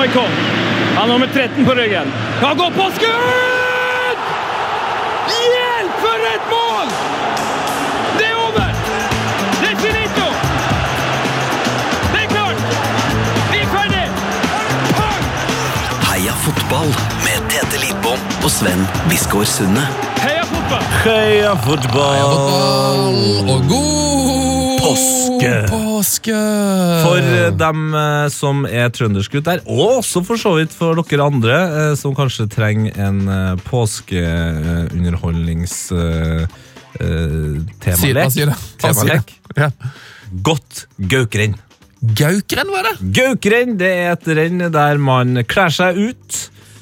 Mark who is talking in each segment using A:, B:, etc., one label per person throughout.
A: Maikon. Han har nummer 13 på ryggen. Han går på skudd! Hjelp, for et mål! Det er over! Det er finito! Det er klart! Vi er ferdig! Pang!
B: Heia fotball med Tete Lidbom og Sven Biskår Sunde.
A: Heia fotball!
C: Heia fotball!
D: Heia Fotball og god
C: Påske.
D: påske.
C: For eh, dem eh, som er trøndersgutter, og også for så vidt for dere andre eh, som kanskje trenger en
D: påskeunderholdningstemalek. hva? Hva. Ja.
C: Godt gaukrenn.
D: Gaukrenn, var det?
C: Gaukrenn det er et renn der man kler seg ut.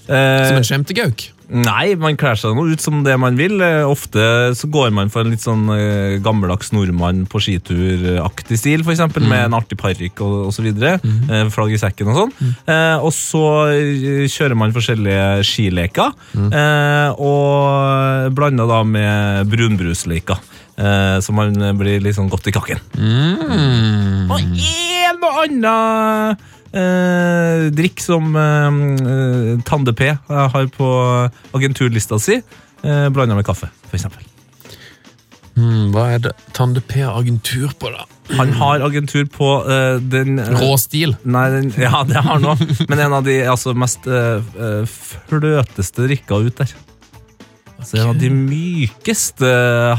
D: Som en skjemtegauk.
C: Nei, man kler seg nå ut som det man vil. Eh, Ofte så går man for en litt sånn eh, gammeldags nordmann på skituraktig stil, f.eks. eksempel med en artig parykk og, osv. så videre. eh, Flagg i sekken og sånn. Eh, og så kjører man forskjellige skileker, eh, og blanda da med brunbrusleker. Eh, så man blir litt sånn godt i kakken.
D: Mm.
C: Og en og annen eh, drikk som eh, eh, Tande P har på agenturlista si, eh, blanda med kaffe, f.eks.
D: Hmm, hva er det Tande P har agentur på, da?
C: Han har agentur på eh, den eh,
D: Rå stil.
C: Nei, den, ja, det har han òg, men en av de altså, mest eh, eh, fløteste drikka ut der. Altså, En av de mykeste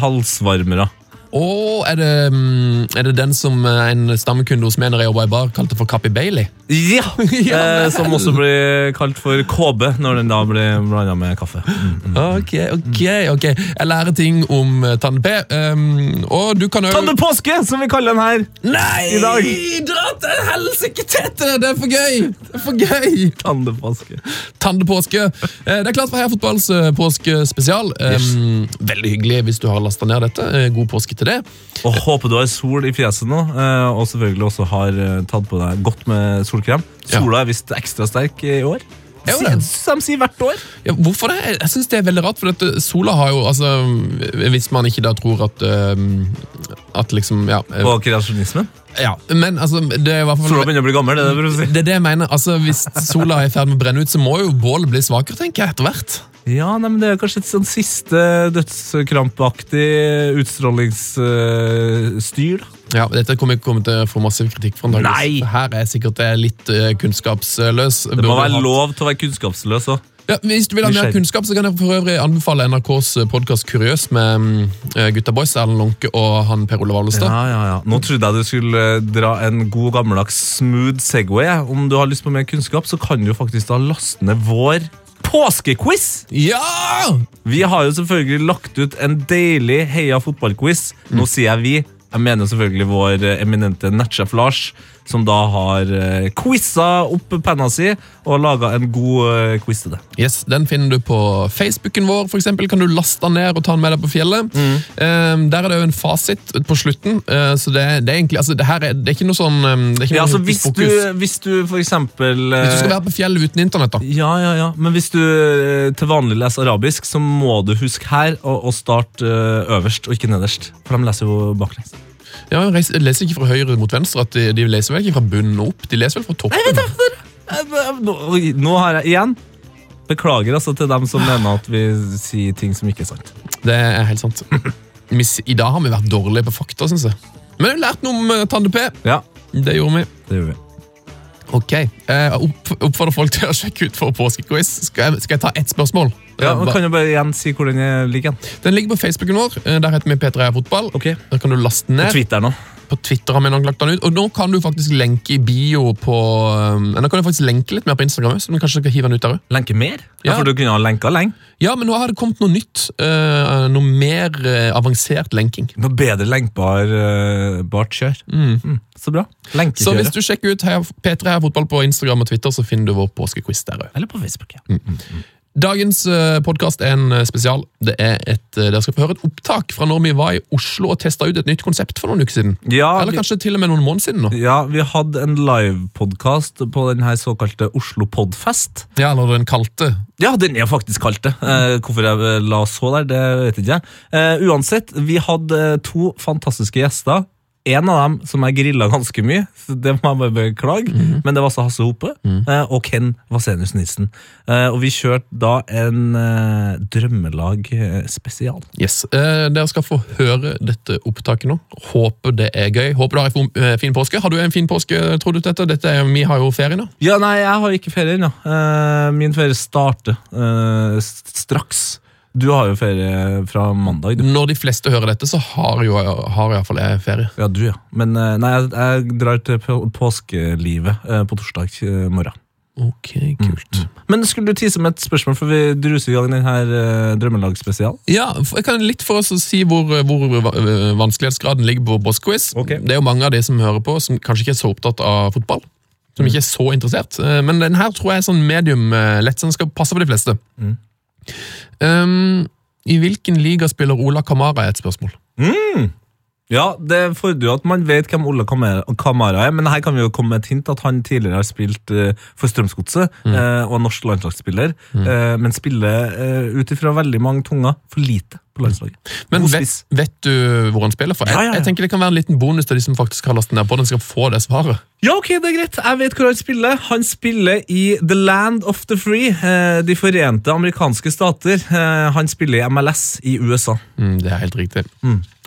C: halsvarmere.
D: Og er det, mm, er det den som eh, en stammekunde hos meg når jeg jobba i bar, kalte for Kappi Bailey?
C: Ja!
D: Ja,
C: eh, som også blir kalt for KB når den da blir blanda med kaffe. Mm, mm.
D: Ok, ok, ok. Jeg lærer ting om uh, Tande P. Um, og du kan jo
C: Tande Påske, som vi kaller den her.
D: Nei!
C: i dag.
D: Dra til helsike tete! Det er for gøy! Det er for gøy!
C: Tande Påske.
D: Tandepåske. Påske. Det er klart for Heia Fotballs eh, påskespesial. Um, veldig hyggelig hvis du har lasta ned dette. Eh, God påske til det.
C: Og Håper du har sol i fjeset nå, eh, og selvfølgelig også har eh, tatt på deg godt med solkrem. Sola er visst ekstra sterk i år. Som sier hvert år.
D: Ja, hvorfor det? Jeg synes det er veldig rart, for dette, sola har jo altså, Hvis man ikke da tror at um, At liksom Ja. eh,
C: På kreasjonismen.
D: Ja men altså, det er i hvert fall
C: Sola begynner å bli gammel, det er det du prøver si.
D: det er det jeg mener. altså Hvis sola er i ferd med å brenne ut, så må jo bålet bli svakere, tenker jeg, etter hvert.
C: Ja, nei, men Det er kanskje et sånn siste dødskrampaktig utstrålingsstyr. da.
D: Ja, Dette kommer ikke komme til å få massiv kritikk. for antageligvis.
C: Nei.
D: Her er jeg sikkert litt eh, kunnskapsløs.
C: Det må være lov til å være kunnskapsløs òg.
D: Ja, hvis du vil ha mer kunnskap, så kan jeg for øvrig anbefale NRKs podkast Kuriøs med mm, gutta boys, Erlend Lånke og han Per Ole Vallestad.
C: Ja, ja, ja. Nå trodde jeg du skulle eh, dra en god gammeldags smooth Segway. Om du har lyst på mer kunnskap, så kan du faktisk da laste ned vår påskequiz!
D: Ja!
C: Vi har jo selvfølgelig lagt ut en deilig heia fotballquiz. Nå sier jeg vi. Jeg mener selvfølgelig vår eh, eminente nettsjef Lars, som da har eh, quiza opp penna si og laga en god eh, quiz til det.
D: Yes, Den finner du på Facebooken vår. For eksempel, kan du laste den ned og ta den med deg på fjellet. Eh, der er det jo en fasit på slutten. Uh, så det, det er egentlig altså, det her er, det er ikke noe sånn eh, det er ikke
C: Ja,
D: noe
C: altså Hvis du, hvis du for eksempel uh,
D: Hvis du skal være på fjellet uten internett, da.
C: Ja, ja, ja. Men hvis du uh, til vanlig leser arabisk, så må du huske her å, starte øverst og ikke nederst. For de leser jo baklengs.
D: Ja, reiser- leser ikke fra høyre mot venstre. at De, de leser vel ikke fra bunnen og opp, de leser vel fra toppen.
C: Eh, Nå, oi, nå har jeg igjen Beklager altså til dem som mener at vi sier ting som ikke er sant.
D: Det er helt sant. I dag har vi vært dårlige på fakta, syns jeg. Men vi har lært noe om eh, Tande P.
C: Ja,
D: Det gjorde vi.
C: det gjør vi.
D: Ok, eh, opp, Oppfordrer folk til å sjekke ut for påskequiz. Skal jeg, skal jeg ta ett spørsmål?
C: Ja,
D: Eh,
C: men Kan du bare igjen si hvor den er- ligger?
D: Den ligger på Facebooken vår. eh, Der heter vi P3 Heia Fotball.
C: Ok.
D: Der kan du laste ned.
C: Twitter nå.
D: På Twitter har vi lagt den ut. Og nå kan du faktisk lenke i bio på um, Nå kan du faktisk lenke litt mer på Instagram, så vi kanskje skal hive den ut der også.
C: Lenke mer? Ja. For du kunne ha lenka lenge.
D: Ja, men nå har det kommet noe nytt. Uh, noe mer uh, avansert lenking.
C: Noe bedre lenkbar uh, bart kjør. Mm, så bra.
D: Så hvis du sjekker ut P3 Heia Fotball på Instagram og Twitter, så finner du vår påskequiz der òg.
C: Eller på Facebook. ja.
D: Dagens uh, podkast er en eh, spesial. Det er et, eh, Dere skal få høre et opptak fra når vi var i Oslo og testa ut et nytt konsept for noen uker siden.
C: Ja,
D: Eller kanskje til og med noen måneder siden. nå.
C: Ja, vi hadde en livepodkast på den her såkalte Oslo Podfest.
D: Ja, eller den kalte.
C: Ja, den er faktisk kalt det. Eh, hvorfor jeg la så der, det vet jeg ikke. Eh, uansett, vi hadde to fantastiske gjester. En av dem som jeg grilla ganske mye, så det må jeg bare beklage, men det var altså Hasse Hope eh, og Ken Vasenius Nilsen. Eh, og vi kjørte da en eh, drømmelag spesial.
E: Yes. Dere skal få høre dette opptaket nå. Håper det er gøy. Håper du har en fin- påske. Har du en fin påske, tror du, Tette? Dette er, vi har jo ferie nå.
C: Ja, nei, jeg har ikke ferie ennå. Min ferie starter straks. Du har jo ferie fra mandag, du.
E: Når de fleste hører dette, så har jo har iallfall jeg ferie.
C: Ja, du, ja. Men eh, nei, jeg, jeg drar til på påskelivet eh, på torsdag eh, morgen.
E: Ok, kult.
C: Men skulle du tise med et spørsmål, for vi druser i gang denne uh, drømmelagspesial?
E: Ja, jeg kan litt for oss å si hvor, hvor vanskelighetsgraden ligger på Bossquiz.
C: Okay.
E: Det er jo mange av de som hører på, som kanskje ikke er så opptatt av fotball. Som ikke er så interessert. Men den her tror jeg er sånn medium lett, så den skal passe for de fleste. Um, I hvilken liga spiller Ola Kamara, er et spørsmål.
C: Ja, det fordrer jo at man vet hvem Ola Kamara er, men her kan vi jo komme med et hint at han tidligere har spilt eh, for Strømsgodset eh, og er norsk landslagsspiller, eh, men spiller ut ifra veldig mange tunger for lite på landslaget.
E: Men vet, vet du hvor han spiller? For jeg,
C: Ja, ja, ja.
E: jeg tenker Det kan være en liten bonus til de som faktisk har lasten ned på den, skal få det svaret.
C: Ja, ok, det er greit. Jeg vet hvor han spiller. Han spiller i The Land of the Free, eh, De forente amerikanske stater. Eh, han spiller i MLS i USA.
E: Mm, det er helt riktig.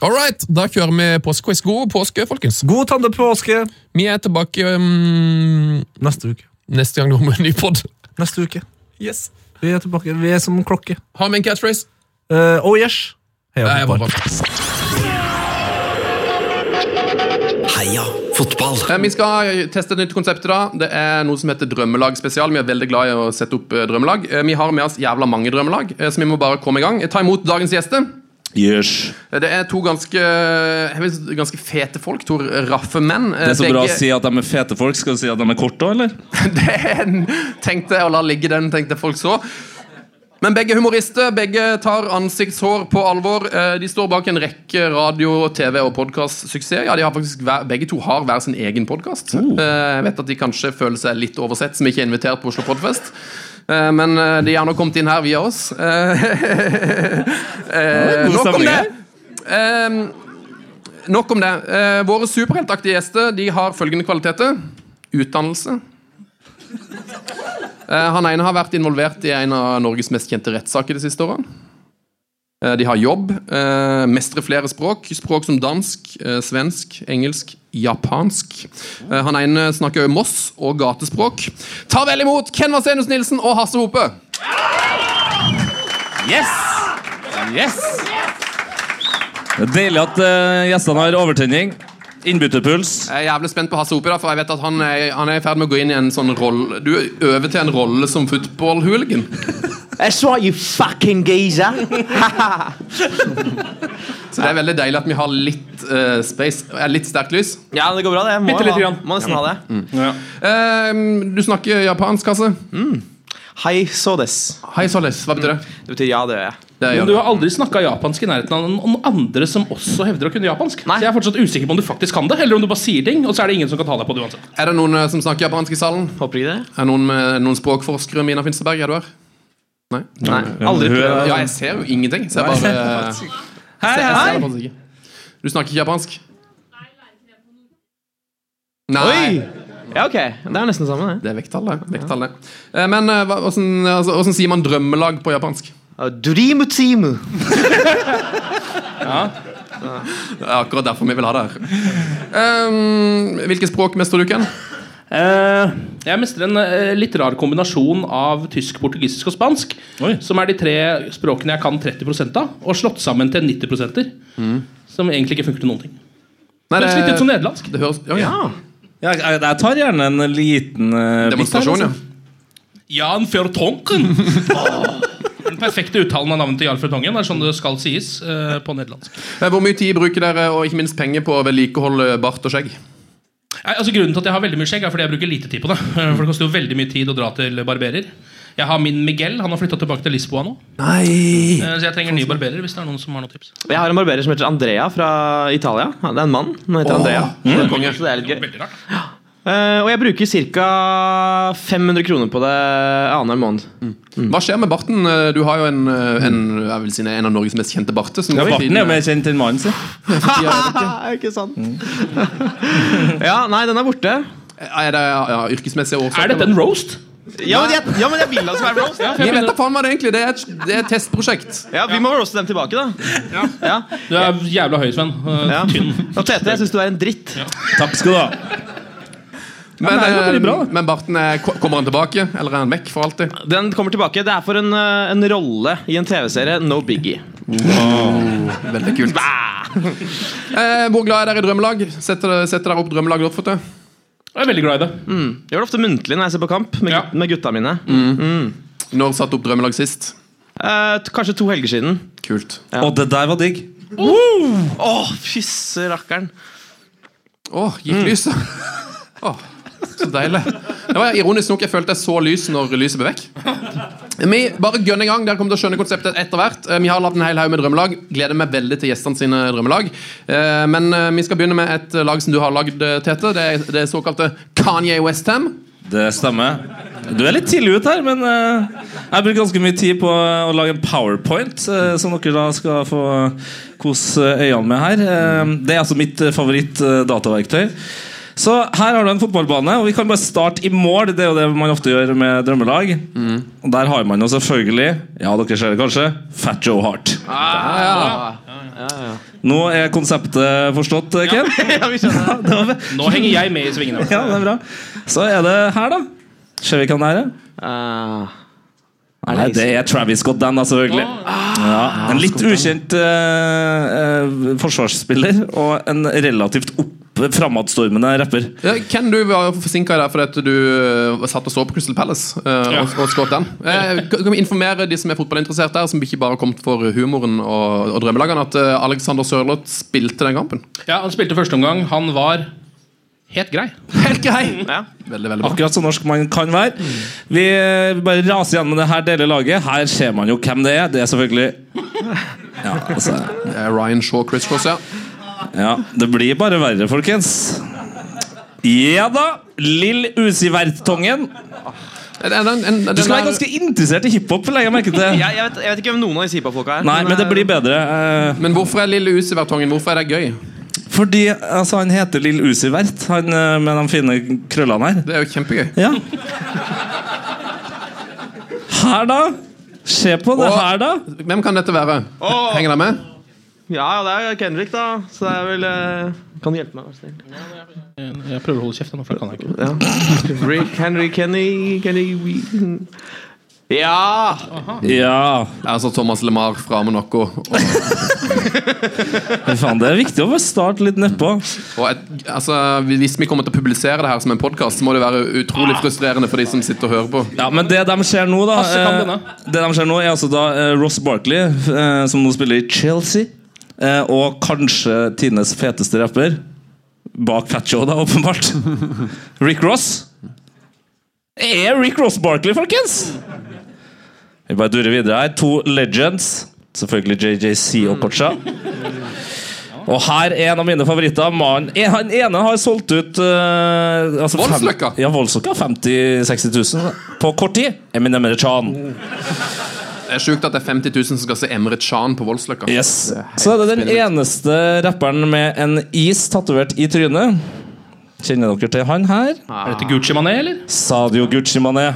E: All right, da kjører vi påskequiz. God påske, folkens.
C: God tande påske
E: Vi er tilbake um,
C: neste uke.
E: neste gang du har med en ny pod.
C: Neste uke.
E: Yes.
C: Vi er tilbake. Vi er som klokke.
E: Har vi en catchphrase?
C: Eh, oh yes. Heia fotball.
B: Heia fotball.
D: Eh, Vi skal teste et nytt konsept da. Det er noe som heter Drømmelag spesial. Vi er veldig glad i å sette opp eh, drømmelag. Eh, Vi har med oss jævla mange drømmelag, eh, så vi må bare komme i gang. Ta imot dagens gjester.
F: Yes.
D: Det er to ganske, jeg vet, ganske fete folk. To raffe menn.
F: Det er så bra å si at de er fete folk. Skal du si at de er korte òg, eller?
D: Det er tenkte jeg å la ligge den, tenkte folk så. Men begge humorister, begge tar ansiktshår på alvor. Eh, De står bak en rekke radio-, TV- og podkastsuksess. Ja, de har faktisk hver, begge to har hver sin egen podkast. Jeg vet at de kanskje føler seg litt oversett som ikke er invitert på Oslo Podfest. Eh, Men eh, de har nå kommet inn her via oss. Eh, eh,
F: god
D: Nok om det. Eh, Nok om det. Eh, Våre superheltaktige gjester de har følgende kvaliteter. Utdannelse. Eh, Han ene har vært involvert i en av Norges mest kjente rettssaker de siste årene. Eh, De har jobb, eh, mestrer flere språk. Språk som dansk, svensk, engelsk, japansk. Han ene snakker også Moss og gatespråk. Ta vel imot Ken Vasenus Nilsen og Hasse Hope!
F: Yes! Yes! Det er deilig at gjestene har overtenning. Innbytterpuls.
D: Jeg er jævlig spent på Hasse da, for jeg vet at han er, han er i ferd med å gå inn i en sånn rolle Du øver til en rolle som football-hooligan.
G: That's right, you fucking geezer.
D: Så det er veldig deilig at vi har litt eh, space. eh, Litt sterkt lys.
G: ja, det går bra, det. Må,
F: Bitte lite
G: ha-
F: grann.
G: må nesten ha det.
F: Ja.
D: Eh, du snakker japansk, Hasse.
G: Hei, så des.
D: Hei, Solis. Hva betyr det?
G: Det betyr ja, det gjør jeg.
H: Men du har aldri snakka japansk i nærheten av noen andre som også hevder å kunne japansk.
G: Nei.
H: Så jeg er fortsatt usikker på om du faktisk kan det, eller om du bare sier ting, og så er det ingen som kan ta deg på det uansett.
D: Er det noen eh, som snakker japansk i salen?
G: Håper ikke det.
D: Er det noen, med, noen språkforskere? Mina Finstadberg, er du her? Nei?
G: Nei, aldri prøvd.
D: Ja, jeg ser jo ingenting. Så jeg bare eh,
G: Hei, hei.
D: ser ikke. Du snakker ikke japansk? Nei.
G: Oi! Ja, ok. Det er nesten samme, det.
D: Det er vekttall, det. Vekttall, det. Eh, Men eh, hvordan, altså, hvordan sier man drømmelag på japansk?
G: Dreamu timu.
D: Det er akkurat derfor vi vil ha det her. Um, hvilke språk mestrer du, Ken?
H: Uh, jeg mestrer en uh, litt rar kombinasjon av tysk, portugisisk og spansk.
F: Oi.
H: Som er de tre språkene jeg kan 30 av, og slått sammen til 90 Som egentlig ikke funker til noen ting.
D: Nei,
H: Høres litt ut som nederlandsk.
D: det høres, ja, ja.
F: Ja, jeg, jeg tar gjerne en liten uh,
D: Demonstrasjon, ja.
H: Jan Fjørtonken! Perfekte uttalen av navnet til Jarl Fjørtongen er sånn det skal sies eh, på nederlandsk.
D: Eh, Hvor mye tid bruker dere, og ikke minst penger, på å vedlikeholde bart og skjegg?
H: Nei, altså Grunnen til at jeg har veldig mye skjegg, er fordi jeg bruker lite tid på det. For det koster jo veldig mye tid å dra til barberer. Jeg har min Miguel. Han har flytta tilbake til Lisboa nå.
D: Nei
H: Eh, Så jeg trenger nye barberer hvis det er noen som har noen tips.
G: Jeg har en barberer som heter Andrea fra Italia. Det er en mann. Han heter Andrea.
D: det er konge.
G: Så det er litt gøy.
H: Veldig rart.
G: Eh, og jeg bruker ca. 500 kroner på det annenhver måned.
D: Hva skjer med barten? Eh, Du har jo en, eh, en, jeg vil si, en av Norges mest kjente barter.
F: Ja, Barten er jo mer kjent enn mannen sin.
G: ikke sant? ja, nei, den er borte.
D: Er det ja, yrkesmessige årsaker?
H: Er dette en roast?
G: Ja, men jeg, ja, men jeg vil at det skal være roast. Ja.
D: Jeg vet da faen hva det egentlig Det er et, det er et testprosjekt.
G: Ja, Vi må roaste dem tilbake, da. Ja.
H: Du er jævla høy, Sven. Uh,
G: Ja.
H: Tynn.
G: Og Tete, jeg syns du er en dritt.
F: Takk skal du ha.
D: Men,
F: det jo
D: eh,
F: bra,
D: men barten er, kommer han tilbake, eller er han vekk for alltid?
G: Den kommer tilbake. Det er for en, eh, en rolle i en TV-serie. No biggie.
D: Veldig kult. Eh, hvor glad er dere i drømmelag? Setter, setter dere opp drømmelag?
H: Jeg er veldig glad i det.
G: Jeg gjør det ofte muntlig når jeg ser på kamp med,
H: Ja.
G: med gutta mine.
D: Når satte opp drømmelag sist?
G: Eh, kanskje to helger siden.
D: Kult.
F: Og det der var digg.
G: Åh, fysse rakkeren.
D: Å, gikk lyset? Å, så deilig. Det var ironisk nok jeg følte jeg så lys når lyset ble vekk. Vi bare gønner i gang. Dere kommer til å skjønne konseptet etter hvert. Eh, Vi har lagd en hel haug med drømmelag. Gleder meg veldig til gjestene sine drømmelag. Eh, Men eh, vi skal begynne med et lag som du har lagd, Tete. Det er det såkalte Kanye Westham.
F: Det stemmer. Du er litt tidlig ute her, men jeg bruker ganske mye tid på å lage en powerpoint, som dere da skal få kose øynene med her. Det er altså mitt favoritt-dataverktøy. Så her har du en fotballbane, og vi kan bare starte i mål. Det er jo det man ofte gjør med drømmelag. Og der har man jo selvfølgelig, ja, dere ser det kanskje, Fat Joe Hart. Nå er konseptet forstått, Ken?
G: ja, vi skjønner det.
F: Det
H: Nå henger jeg med i svingene.
F: ja, det er bra. Så er det her, da. Ser vi hvem det er?
G: Uh.
F: Nei, det er Travis Scott den, da, selvfølgelig. Ja, en litt ukjent uh, uh, forsvarsspiller og en relativt opp framadstormende rapper.
D: Ja, Ken, du var forsinka der fordi at du eh, satt og så på Crystal Palace. eh, og, og skåret den. Eh, kan vi informere de som er fotballinteressert der, som ikke bare har kommet for humoren og, og drømmelagene, at eh, Alexander Sørloth spilte den kampen?
H: Ja, Han spilte første omgang. Han var helt grei.
D: Helt grei!
G: Ja.
D: Veldig, veldig bra.
F: Akkurat så norsk man kan være. Vi eh, bare raser gjennom det her deler laget. Her ser man jo hvem det er. Det er selvfølgelig Ja, altså,
D: Det er Ryan Shaw, Chris Cross, ja.
F: Ja Det blir bare verre, folkens. Ja da! Lill Usivert-tongen
D: Den, den, den,
F: Du skal være ganske interessert i hiphop, jeg.
G: Jeg, vet, jeg vet ikke hvem noen av disse hiphop-folka er.
F: Nei, men det
G: eh,
F: blir bedre. uh...
D: Men hvorfor er Lille Usivertongen Hvorfor er det gøy?
F: Fordi altså, han heter Lill Usivert, han eh, med de fine krøllene her.
D: Det er jo kjempegøy.
F: Ja. Her, da? Se på det
D: Og-
F: her, da.
D: Hvem kan dette være?
G: Åh.
D: Henger det med?
G: Ja, ja, det er Kendrick, da. Så det er vel eh, Kan du hjelpe meg? vær så snill?
H: Jeg prøver å holde kjeft, nå, for det kan jeg ikke.
G: Ja. Rick, Henry, Kenny, Kenny we- Ja!
F: Ja.
D: Altså Thomas LeMar fra Monaco.
F: noe. Faen, det er viktig å bare starte litt nedpå.
D: altså, hvis vi kommer til å publisere det her som en podkast, så må det være utrolig frustrerende for de som sitter og hører på.
F: Ja, men det de ser nå, da eh. Det de ser nå, er altså da eh, Ross Barkley, eh, som nå spiller i Chelsea. Eh, Og kanskje tidenes feteste rapper. Bak Fat Joe, da, åpenbart. Rick Ross. Er Rick Ross Barkley, folkens! Vi bare durer videre her. To legends. Selvfølgelig JJC og Kocha. Og her er en av mine favoritter. Man, Han ene har solgt ut uh, altså fem-
D: Voldsløkka?
F: Ja, Voldsløkka. 50 000-60 000 på kort tid. Eminem Chan.
D: Det er sjukt at det er 50 000 som skal se Emre Chan på Voldsløkka.
F: Yes. Så er det den eneste rapperen med en is tatovert i trynet. Kjenner dere til han her?
H: Er dette Gucci Mané, eller?
F: Sadio Gucci Mané.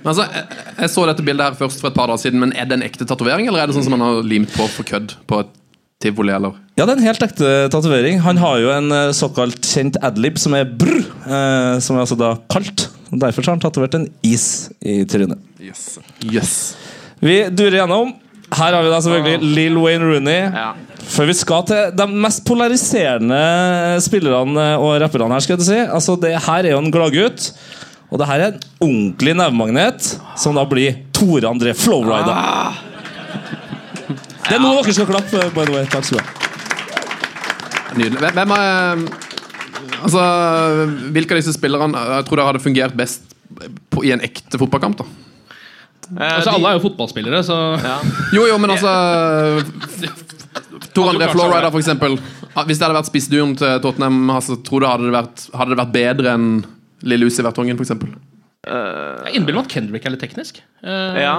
D: Men altså, jeg, jeg så dette bildet her først for et par dager siden, men er det en ekte tatovering, eller er det sånn som man har limt på for kødd på et tivoli, eller?
F: Ja, det er en helt ekte tatovering. Han har jo en eh, såkalt kjent adlib som er brr, eh, som er altså da kaldt. Derfor har han tatovert en is i trynet.
D: Yes. yes.
F: Vi durer gjennom. Her har vi da selvfølgelig Lill Wayne Rooney.
G: Ja.
F: Før vi skal til de mest polariserende spillerne og rapperne her, skal jeg si. Altså, det her er jo en gladgutt. Og det her er en ordentlig nevemagnet, som da blir Tore André Flowrider. Det er nå dere skal klappe. by the way. Takk skal du ha.
D: Nydelig. Hvem- er Altså, hvilke av disse spillerne tror dere hadde fungert best på, i en ekte fotballkamp? da?
G: Eh,
H: Altså, Alle er jo fotballspillere, så
D: Jo, jo, men altså Tor André
H: det.
D: for eksempel. Ah, Hvis det hadde vært spissduoen til Tottenham, altså, tror du hadde det vært, hadde det vært bedre enn Lille Lucy Vertongen, for eksempel?
H: Jeg innbiller meg at Kendrick er litt teknisk. Uh,
G: Ja.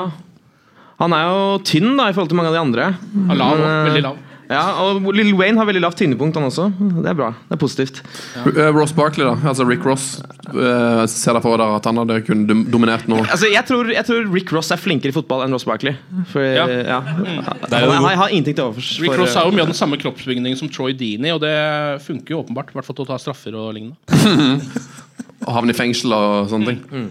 G: Han er jo tynn da, i forhold til mange av de andre.
H: er lav,
G: Men, eh,
H: veldig lav.
G: Ja, og Lil Wayne har veldig lavt tyngdepunkt, han også. Det er bra. Det er positivt.
D: Eh, Ross Barkley, da. Altså Rick Ross. eh, ser deg for dere at han hadde kun dominert nå?
G: Altså, jeg, tror, jeg tror Rick Ross er flinkere i fotball enn Ross Barkley. For,
H: Ja.
G: ja.
C: er
G: Han,
C: jo-
G: han, han har ingenting til overs.
H: Rick Ross har jo mye av den samme kroppsbygningen som Troy Deaney, og det funker jo åpenbart. I hvert fall til å ta straffer og lignende.
D: og havne i fengsel og sånne ting.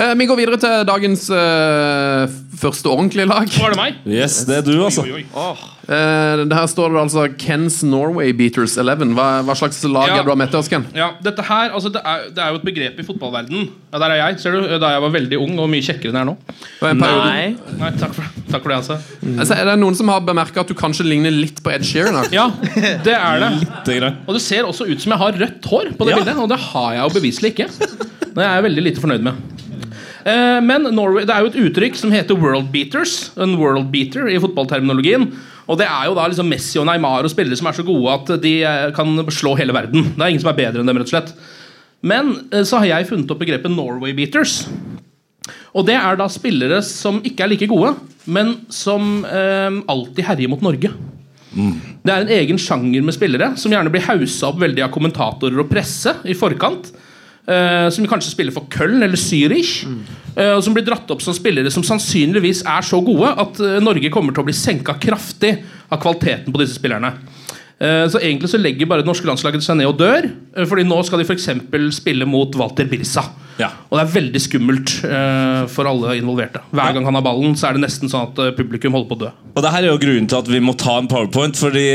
D: Eh, vi går videre til dagens uh, første ordentlige lag.
H: Var det meg?
F: Yes, det er du, altså.
H: Oi, oi, oi.
D: Eh, det her står det altså Kens Norway Beaters 11. Hva, hva slags lag
H: Ja.
D: er du har med til oss, Ken?
H: Ja, dette her, altså det er, det er jo et begrep i fotballverden Ja, der er jeg, ser du. Da jeg var veldig ung og mye kjekkere enn jeg er nå.
G: Nei.
H: Nei, takk for, takk for det, altså.
D: Altså, er det noen som har bemerka at du kanskje ligner litt på Ed Sheeran? her?
H: Ja, det er det.
F: Er.
H: Og det ser også ut som jeg har rødt hår på det
F: Ja.
H: bildet, og det har jeg jo beviselig ikke. Det er jeg veldig lite fornøyd med. Eh, Men Norway, det er jo et uttrykk som heter world beaters. En world beater i fotballterminologien. Og det er jo da liksom Messi og Neymar og spillere som er så gode at de eh, kan slå hele verden. Det er ingen som er bedre enn dem, rett og slett. Men eh, så har jeg funnet opp begrepet Norway beaters. Og det er da spillere som ikke er like gode, men som eh, alltid herjer mot Norge. Det er en egen sjanger med spillere som gjerne blir haussa opp veldig av kommentatorer og presse i forkant. Eh, som kanskje spiller for Köln eller Zürich. eh, og som blir dratt opp som spillere som sannsynligvis er så gode at eh, Norge kommer til å bli senka kraftig av kvaliteten på disse spillerne. Så egentlig så legger bare det norske landslaget seg ned og dør. Fordi nå skal de f.eks. spille mot Walter Birsa.
F: Ja.
H: Og det er veldig skummelt for alle involverte. Hver gang han har ballen, så er det nesten sånn at publikum holder på å dø.
F: Og det her er jo grunnen til at vi må ta en powerpoint, fordi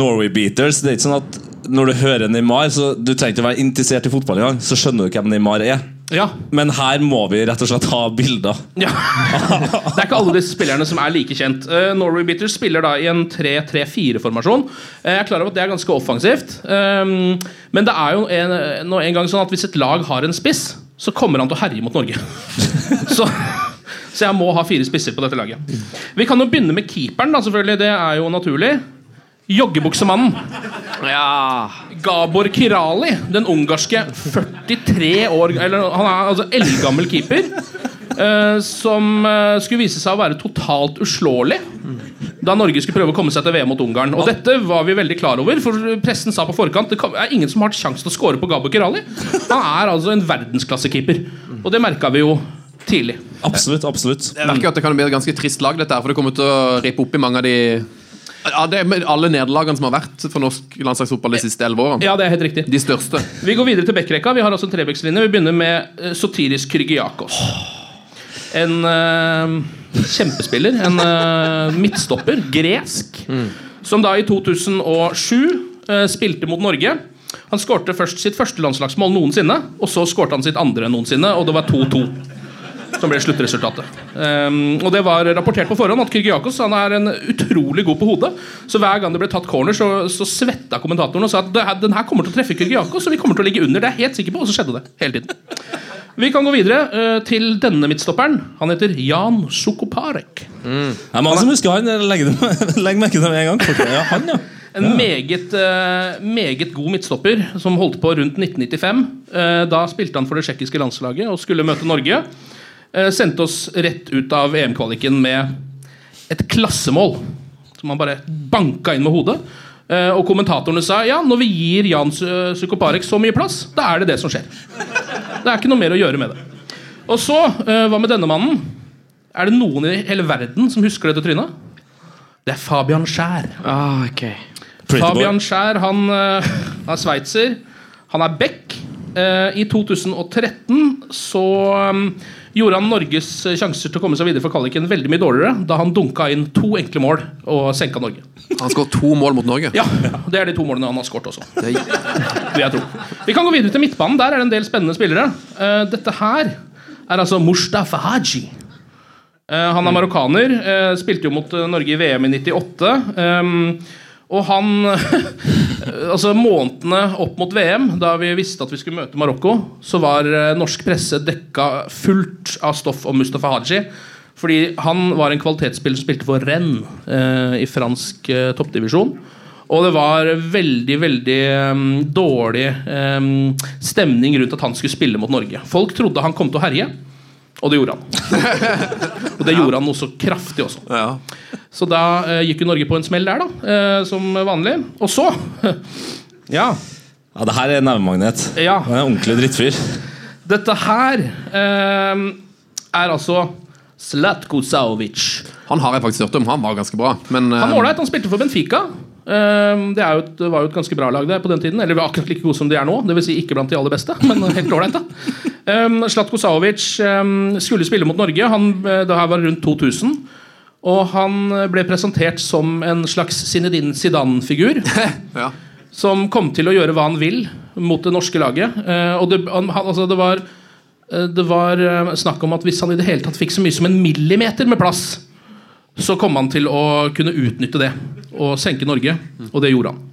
F: Norway Beaters Det er ikke sånn at når du hører Neymar, så du trenger ikke å være interessert i fotball engang, så skjønner du hvem Neymar er.
H: Ja,
F: Men her må vi rett og slett ha bilder.
H: Ja. Det er ikke alle disse spillerne som er like kjent. Uh, Norway Bitters spiller da i en 3-3-4-formasjon. jeg er klar over at det er ganske offensivt. Um, men det er jo en, nå en gang sånn at hvis et lag har en spiss, så kommer han til å herje mot Norge. så, så jeg må ha fire spisser på dette laget. Vi kan jo begynne med keeperen. da selvfølgelig, Det er jo naturlig. Joggebuksemannen.
G: Ja.
H: Gabor Kirali, den ungarske 43 år Eller han er altså eldgammel keeper. eh, som eh, skulle vise seg å være totalt uslåelig da Norge skulle prøve å komme seg til VM mot Ungarn. Og dette var vi veldig klar over, for pressen sa på forkant det er ingen som har hatt sjanse til å score på Gabor Kirali. Han er altså en verdensklassekeeper, og det merka vi jo tidlig.
F: Absolutt. absolutt
D: Jeg merker at det kan bli et ganske trist lag, dette her, for det kommer til å rippe opp i mange av de ja, det er med alle nederlagene som har vært for norsk landslagsfotball de siste elleve årene.
H: Ja, det er helt riktig.
D: De største.
H: Vi går videre til backrekka. Vi har altså en trebekslinje. Vi begynner med uh, Sotiris Kyrgiakos. En uh, kjempespiller. En uh, midtstopper. Gresk. Som da i 2007 uh, spilte mot Norge. Han skårte først sitt første landslagsmål noensinne, og så skårte han sitt andre noensinne, og det var 2-2. Som ble sluttresultatet. Um, og det var rapportert på forhånd at Kyrgiakos han er en utrolig god på hodet. Så hver gang det ble tatt corner, så, så svetta kommentatoren og sa at den her kommer til å treffe Kyrgiakos, og vi kommer til å ligge under. Det er jeg helt sikker på, og så skjedde det hele tiden. Vi kan gå videre uh, til denne midtstopperen. Han heter Jan Sukoparek.
F: Det er mange som husker han. Legg, legg merke til det med en gang. Okay, Ja, han, ja.
H: En meget, uh, meget god midtstopper som holdt på rundt 1995. Uh, da spilte han for det tsjekkiske landslaget og skulle møte Norge. Eh, sendte oss rett ut av EM-kvaliken med et klassemål som han bare banka inn med hodet. Eh, og kommentatorene sa ja, når vi gir Jan Su- Sukoparek så mye plass, da er det det som skjer. Det er ikke noe mer å gjøre med det. Og så, eh, hva med denne mannen? Er det noen i hele verden som husker dette trynet? Det er Fabian Skjær.
G: Ah,
F: okay.
H: Fabian Skjær han, han er sveitser. Han er back. Eh, I 2013 så um, gjorde han Norges sjanser til å komme seg videre for kvaliken veldig mye dårligere da han dunka inn to enkle mål og senka Norge.
D: Han skåret to mål mot Norge.
H: Ja, Det er de to målene han har skåret også.
D: Det.
H: Vi kan gå videre til midtbanen. Der er det en del spennende spillere. Eh, dette her er altså Mustafa Haji. Eh, han er marokkaner. eh, spilte jo mot eh, Norge i VM i 98. ehm, og han Altså Månedene opp mot VM, da vi visste at vi skulle møte Marokko, så var eh, norsk presse dekka fullt av stoff om Mustafa Haji. Fordi han var en kvalitetsspiller som spilte for Rennes eh, i fransk eh, toppdivisjon. Og det var veldig veldig um, dårlig um, stemning rundt at han skulle spille mot Norge. Folk trodde han kom til å herje, og det gjorde han. og det gjorde han noe så kraftig også.
D: Ja.
H: Så da eh, gikk jo Norge på en smell der, da, eh, som vanlig. Og så Ja.
F: Ja, det her er nevemagnet.
H: Ja.
F: Det er en ordentlig drittfyr.
H: Dette her eh, er altså Zlatko Saovic.
D: Han har jeg faktisk hørt om. Han var ganske bra. Men
H: Han
D: eh,
H: var ålreit, han spilte for Benfica. Eh, det, er jo et, det var jo et ganske bra lag der på den tiden. Eller akkurat like gode som de er nå. Det vil si ikke blant de aller beste, men helt ålreit. Um, Zlatko Saovic eh, skulle spille mot Norge. Han, eh, det her var rundt 2000. Og han ble presentert som en slags Zinedine Zidane-figur.
D: ja.
H: som kom til å gjøre hva han vil mot det norske laget. Eh, og det, han, altså det var, eh, det var eh, snakk om at hvis han i det hele tatt fikk så mye som en millimeter med plass, så kom han til å kunne utnytte det og senke Norge. Og det gjorde han.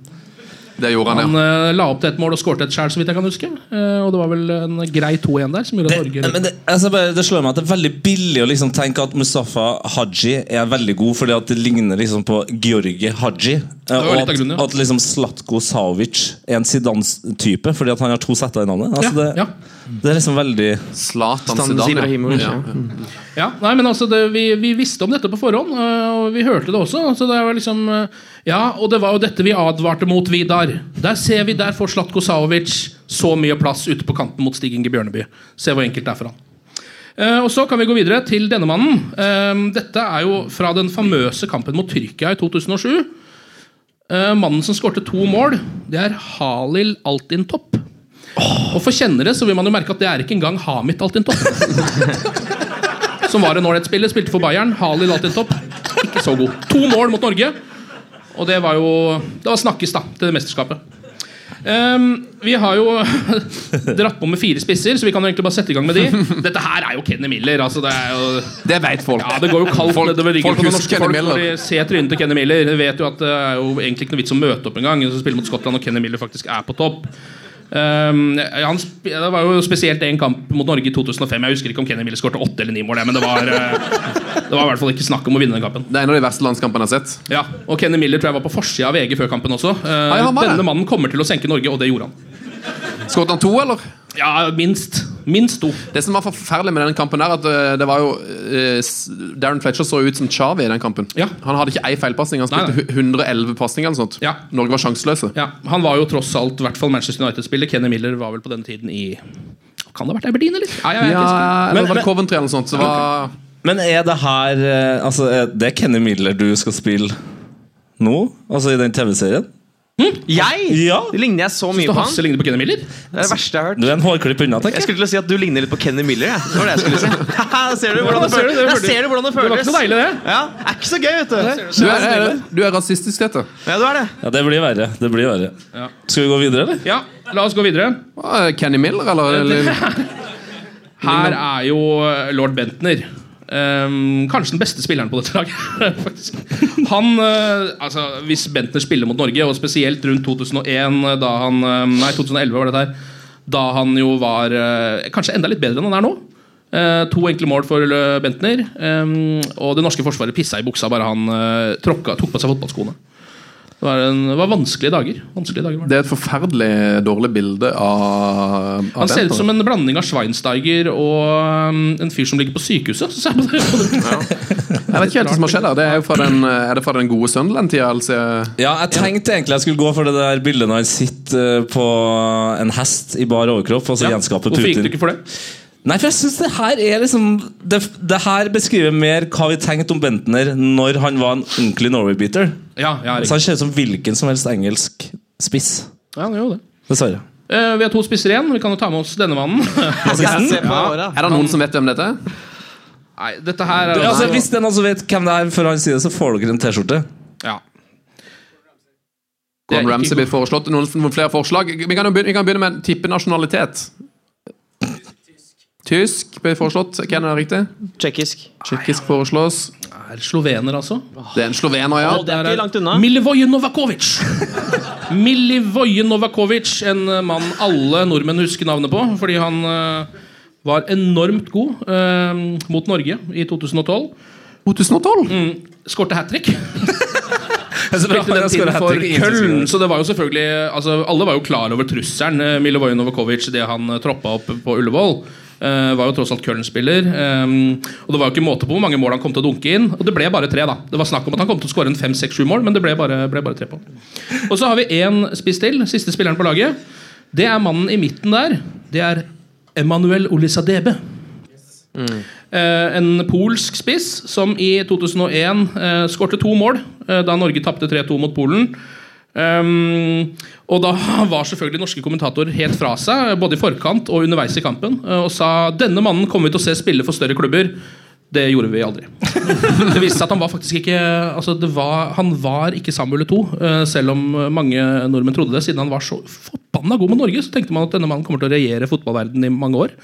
D: Det gjorde han,
H: Han
D: ja.
H: eh, la opp til et mål og skårte et sjæl, så vidt jeg kan huske. Eh, og det var vel en grei 2-1 der som gjorde at
F: Det,
H: Norge
F: men det, altså bare, det slår meg at det er veldig billig å liksom tenke at Mustafa Haji er veldig god fordi at det ligner liksom på Georgi Haji. Eh,
H: var
F: Og at,
H: grunnen, ja.
F: at liksom Slatko Savic er en Zidane-type fordi at han har to setter i navnet. Altså det,
H: ja.
F: det er liksom veldig
D: Zlatan Zidane. Ja.
G: ja.
H: Ja, nei, men altså det, vi, vi visste om dette på forhånd, øh, og vi hørte det også. Så det var liksom øh, Ja, og det var jo dette vi advarte mot, Vidar. Der ser vi, der får Slatko Savic så mye plass ute på kanten mot Stig Inge Bjørneby. Se hvor enkelt det er for han. Eh, og Så kan vi gå videre til denne mannen. Eh, dette er jo fra den famøse kampen mot Tyrkia i 2007. Eh, mannen som skårte to mål, det er Halil Altintopp. Og for kjennere så vil man jo merke at det er ikke engang Hamid Altintopp. som var en ålreit spiller, spilte for Bayern. Halil Altintopp, ikke så god. To mål mot Norge. Og det var jo Det var snakkes, da, til det mesterskapet. Ehm, vi har jo dratt på med fire spisser, så vi kan jo egentlig bare sette i gang med de. Dette her er jo Kenny Miller. Altså det er jo
D: Det vet folk.
H: ja, Det går jo kaldt
D: Folk-
H: nedover ryggen på norske folk når de ser trynet til Kenny Miller. Vet jo at det er jo egentlig ikke noe vits å møte opp engang. Spille spiller mot Skottland, og Kenny Miller faktisk er på topp. Um, han, det var jo spesielt en kamp mot Norge i 2005. Jeg husker ikke om Kenny Miller skåret åtte eller ni mål, men det var, eh, det var i hvert fall ikke snakk om å vinne den kampen.
D: Det er en av de verste landskampene jeg har sett.
H: Ja, og Kenny Miller tror jeg var på forsida av VG før kampen også. Eh,
D: var det.
H: Denne mannen kommer til å senke Norge, og det gjorde han.
D: Skåret han to, eller?
H: Ja, minst. Minst to.
D: Det som var forferdelig med den kampen, er at eh, det var jo eh, Darren Fletcher så ut som Chavi i den kampen.
H: Ja.
D: Han hadde ikke ei feilpasning. Han
H: Nei,
D: spilte 111 pasninger eller sånt.
H: Ja.
D: Norge var sjanseløse.
H: Ja, Han var jo tross alt i hvert fall Manchester United-spiller. Kenny Miller var vel på denne tiden i Kan det ha vært Aberdeen, eller? Nei, jeg vet
D: Ja, eller var det
F: men-
D: Coventry eller noe sånt? Så var,
F: Men er det her eh, Altså, er det Kenny Miller du skal spille nå? Altså i den TV-serien?
G: Jeg?
F: Ja.
G: Ligner jeg så mye på han?
H: Hasse ligner på Kenny Miller?
G: Det er det verste jeg har hørt.
F: Du er en hårklipp unna, tenker
G: Jeg
F: jeg.
G: skulle til å si at du ligner litt på Kenny Miller. Jeg. Det var det jeg skulle si. Ser du hvordan det
H: ser du, det
G: føles. Der
H: føles.
G: ser du hvordan det
H: Det var
G: føles.
H: ikke noe deilig, det.
G: Ja, er ikke så gøy, vet du.
D: du, er, er, du er rasistisk, dette.
G: Ja, du er det.
F: Ja, det blir verre. Det blir verre.
H: Ja.
F: Skal vi gå videre, eller?
H: Ja, la oss gå videre.
D: Kenny Miller, eller? eller
H: Her er jo lord Bentner. Ehm, kanskje den beste spilleren på dette laget. Han, uh, altså, Hvis Bentner spiller mot Norge, og spesielt rundt 2001, da han, uh, nei 2011 var det der, da han jo var uh, kanskje enda litt bedre enn han er nå. Eh, to enkle mål for eh, Bentner. Um, og det norske forsvaret pissa i buksa bare han eh, tråkka, tok på seg fotballskoene. Det var, en, det var vanskelige dager. Vanskelige dager var det.
D: Det er et forferdelig dårlig bilde av, av
H: Han ser ut som en blanding av Schweinsteiger og um, en fyr som ligger på sykehuset. Så ser jeg på det. på.
D: Jeg vet ikke helt hva som har skjedd der. Det er, jo fra den, er det fra den gode Sunderland-tida? Altså,
F: Ja, jeg tenkte egentlig jeg skulle gå for det der bildet når han sitter eh, på en hest i bar overkropp og så
H: Ja.
F: gjenskaper
H: Hvorfor gikk du ikke for det?
F: Nei, for jeg synes det her er liksom det, det her beskriver mer hva vi tenkte om Bentner når han var en ordentlig Norway-beater.
H: Ja, ja,
F: Så han ser ut som hvilken som helst engelsk spiss.
H: ja han gjør det.
F: Dessverre.
H: Uh, vi har to spisser igjen. Vi kan jo ta med oss denne mannen.
G: Åra.
D: er det noen som vet hvem dette er?
H: Nei, dette her er
F: Altså, hvis det er noen som vet hvem det er før han sier det, så får dere en T-skjorte.
H: ja.
D: Gordon Ramsay blir foreslått. Noen, noen flere forslag? Vi kan, jo begynne, vi kan begynne med tippenasjonalitet. Tysk blir foreslått. Hvem er det riktig?
G: Tsjekkisk.
D: Tsjekkisk foreslås.
H: Er slovener, altså?
D: Det er en slovener, ja.
G: det er ikke langt unna.
H: Milivoje Novakovic! Milivoje Novakovic, en mann alle nordmenn husker navnet på, fordi han eh, Var enormt god eh, mot Norge i 2012.
D: 2012?
H: Mm, Skårte hat trick. Spilte den tiden for Köln, så det var jo selvfølgelig altså, Alle var jo klar over trusselen. eh, Milivoje Novakovic, det han eh, troppa opp på Ullevål. Eh, var jo tross alt Köln-spiller. eh, og det var jo ikke måte på hvor mange mål han kom til å dunke inn. Og det ble bare tre, da. Det var snakk om at han kom til å skåre en fem, seks, sju mål, men det ble bare, ble bare tre på. Og så har vi én spiss til. Siste spilleren på laget. Det er mannen i midten der. Det er Emanuel Olisadebe. Eh, en polsk spiss som i 2001 uh, skårte to mål eh, da Norge tapte 3-2 mot Polen. Um, og da var selvfølgelig norske kommentatorer helt fra seg, både i forkant og underveis i kampen, eh, og sa denne mannen kommer vi til å se spille for større klubber. Det gjorde vi aldri. Det viste seg at han var faktisk ikke altså det var, Han var ikke Samuel Eto'o, eh, selv om mange nordmenn trodde det. Siden han var så forbanna god med Norge, så tenkte man at denne mannen kommer til å regjere fotballverdenen i mange år.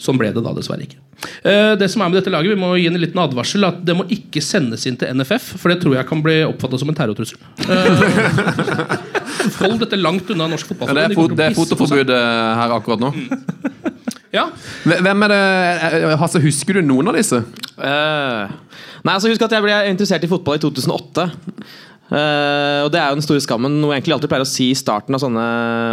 H: Sånn ble det da dessverre ikke. Eh, Det som er med dette laget, Vi må gi en liten advarsel. At Det må ikke sendes inn til NFF, for det tror jeg kan bli oppfatta som en terrortrussel. Eh, Hold dette langt unna norsk
D: Ja,
H: fotball.
D: det, er
H: De
D: er
H: pisse
D: fotoforbud eh, her akkurat nå.
H: Ja,
D: Hvem er det Hasse, husker du noen av disse?
G: Uh, nei, altså Husk at jeg ble interessert i fotball i 2008. Eh, og det er jo den store skammen, noe jeg egentlig alltid pleier å si i starten av sånne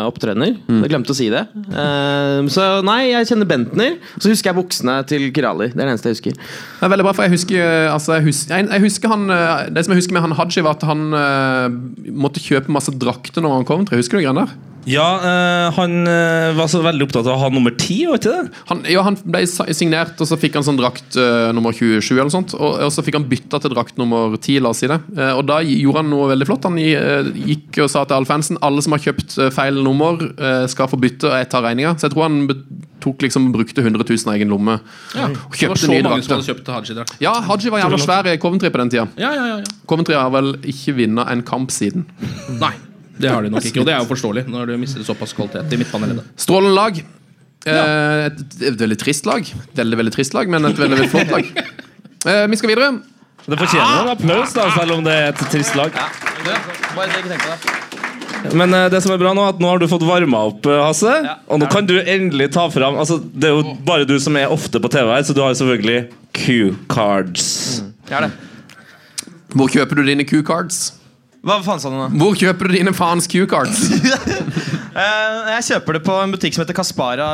G: opptredener. Jeg glemte å si det. Uh, så nei, jeg kjenner Bentner. Og så husker jeg buksene til Kirali. Det er det eneste jeg husker.
D: Det er veldig bra, for jeg husker, eh, altså, jeg husker, jeg, jeg husker han, Det som jeg husker med han Haji, var at han uh, måtte kjøpe masse drakter når han kom. Tror jeg. Husker du det greiene der?
F: Ja, øh, han eh, var så veldig opptatt av å ha nummer ti, var ikke det?
D: Han, ja, han ble signert, og så fikk han sånn drakt øh, nummer 27, eller sånt, og, og så fikk han bytta til drakt nummer 10. la oss si det. Og da gjorde han noe veldig flott. Han gi- gikk og sa til alle fansen alle som har kjøpt feil nummer, skal få bytte, og jeg tar regninga. Så jeg tror han tok liksom, brukte 100 000 av egen lomme.
H: ja.
D: Og
H: Det var
D: kjøpte
H: så
D: nye
H: mange som
D: drakter.
H: hadde kjøpt Haji-drakt.
D: Ja, Haji var jævla svær i Coventry på den tida.
H: Ja, ja, ja, ja.
D: Coventry har vel ikke vunnet en kamp siden.
H: Nei, det har de nok ikke. Og det er jo forståelig når du mister såpass kvalitet i midtbaneleddet.
D: Strålende lag. Ja. et, et veldig trist lag. Veldig, veldig trist lag, men et veldig, veldig flott lag. Eh, vi skal videre.
F: Det fortjener en applaus, da, selv om det er et trist lag. Men eh, det som er bra nå, at nå har du fått varma opp, eh, Hasse. Og nå kan du endelig ta fram altså, Det er jo bare du som er ofte på TV her, så du har selvfølgelig Q-cards.
G: Er.
D: Hvor kjøper du dine Q-cards?
I: Hva faen sa du nå?
D: Hvor kjøper du dine faens Q-cards?
I: Eh, jeg kjøper det på en butikk som heter Kaspara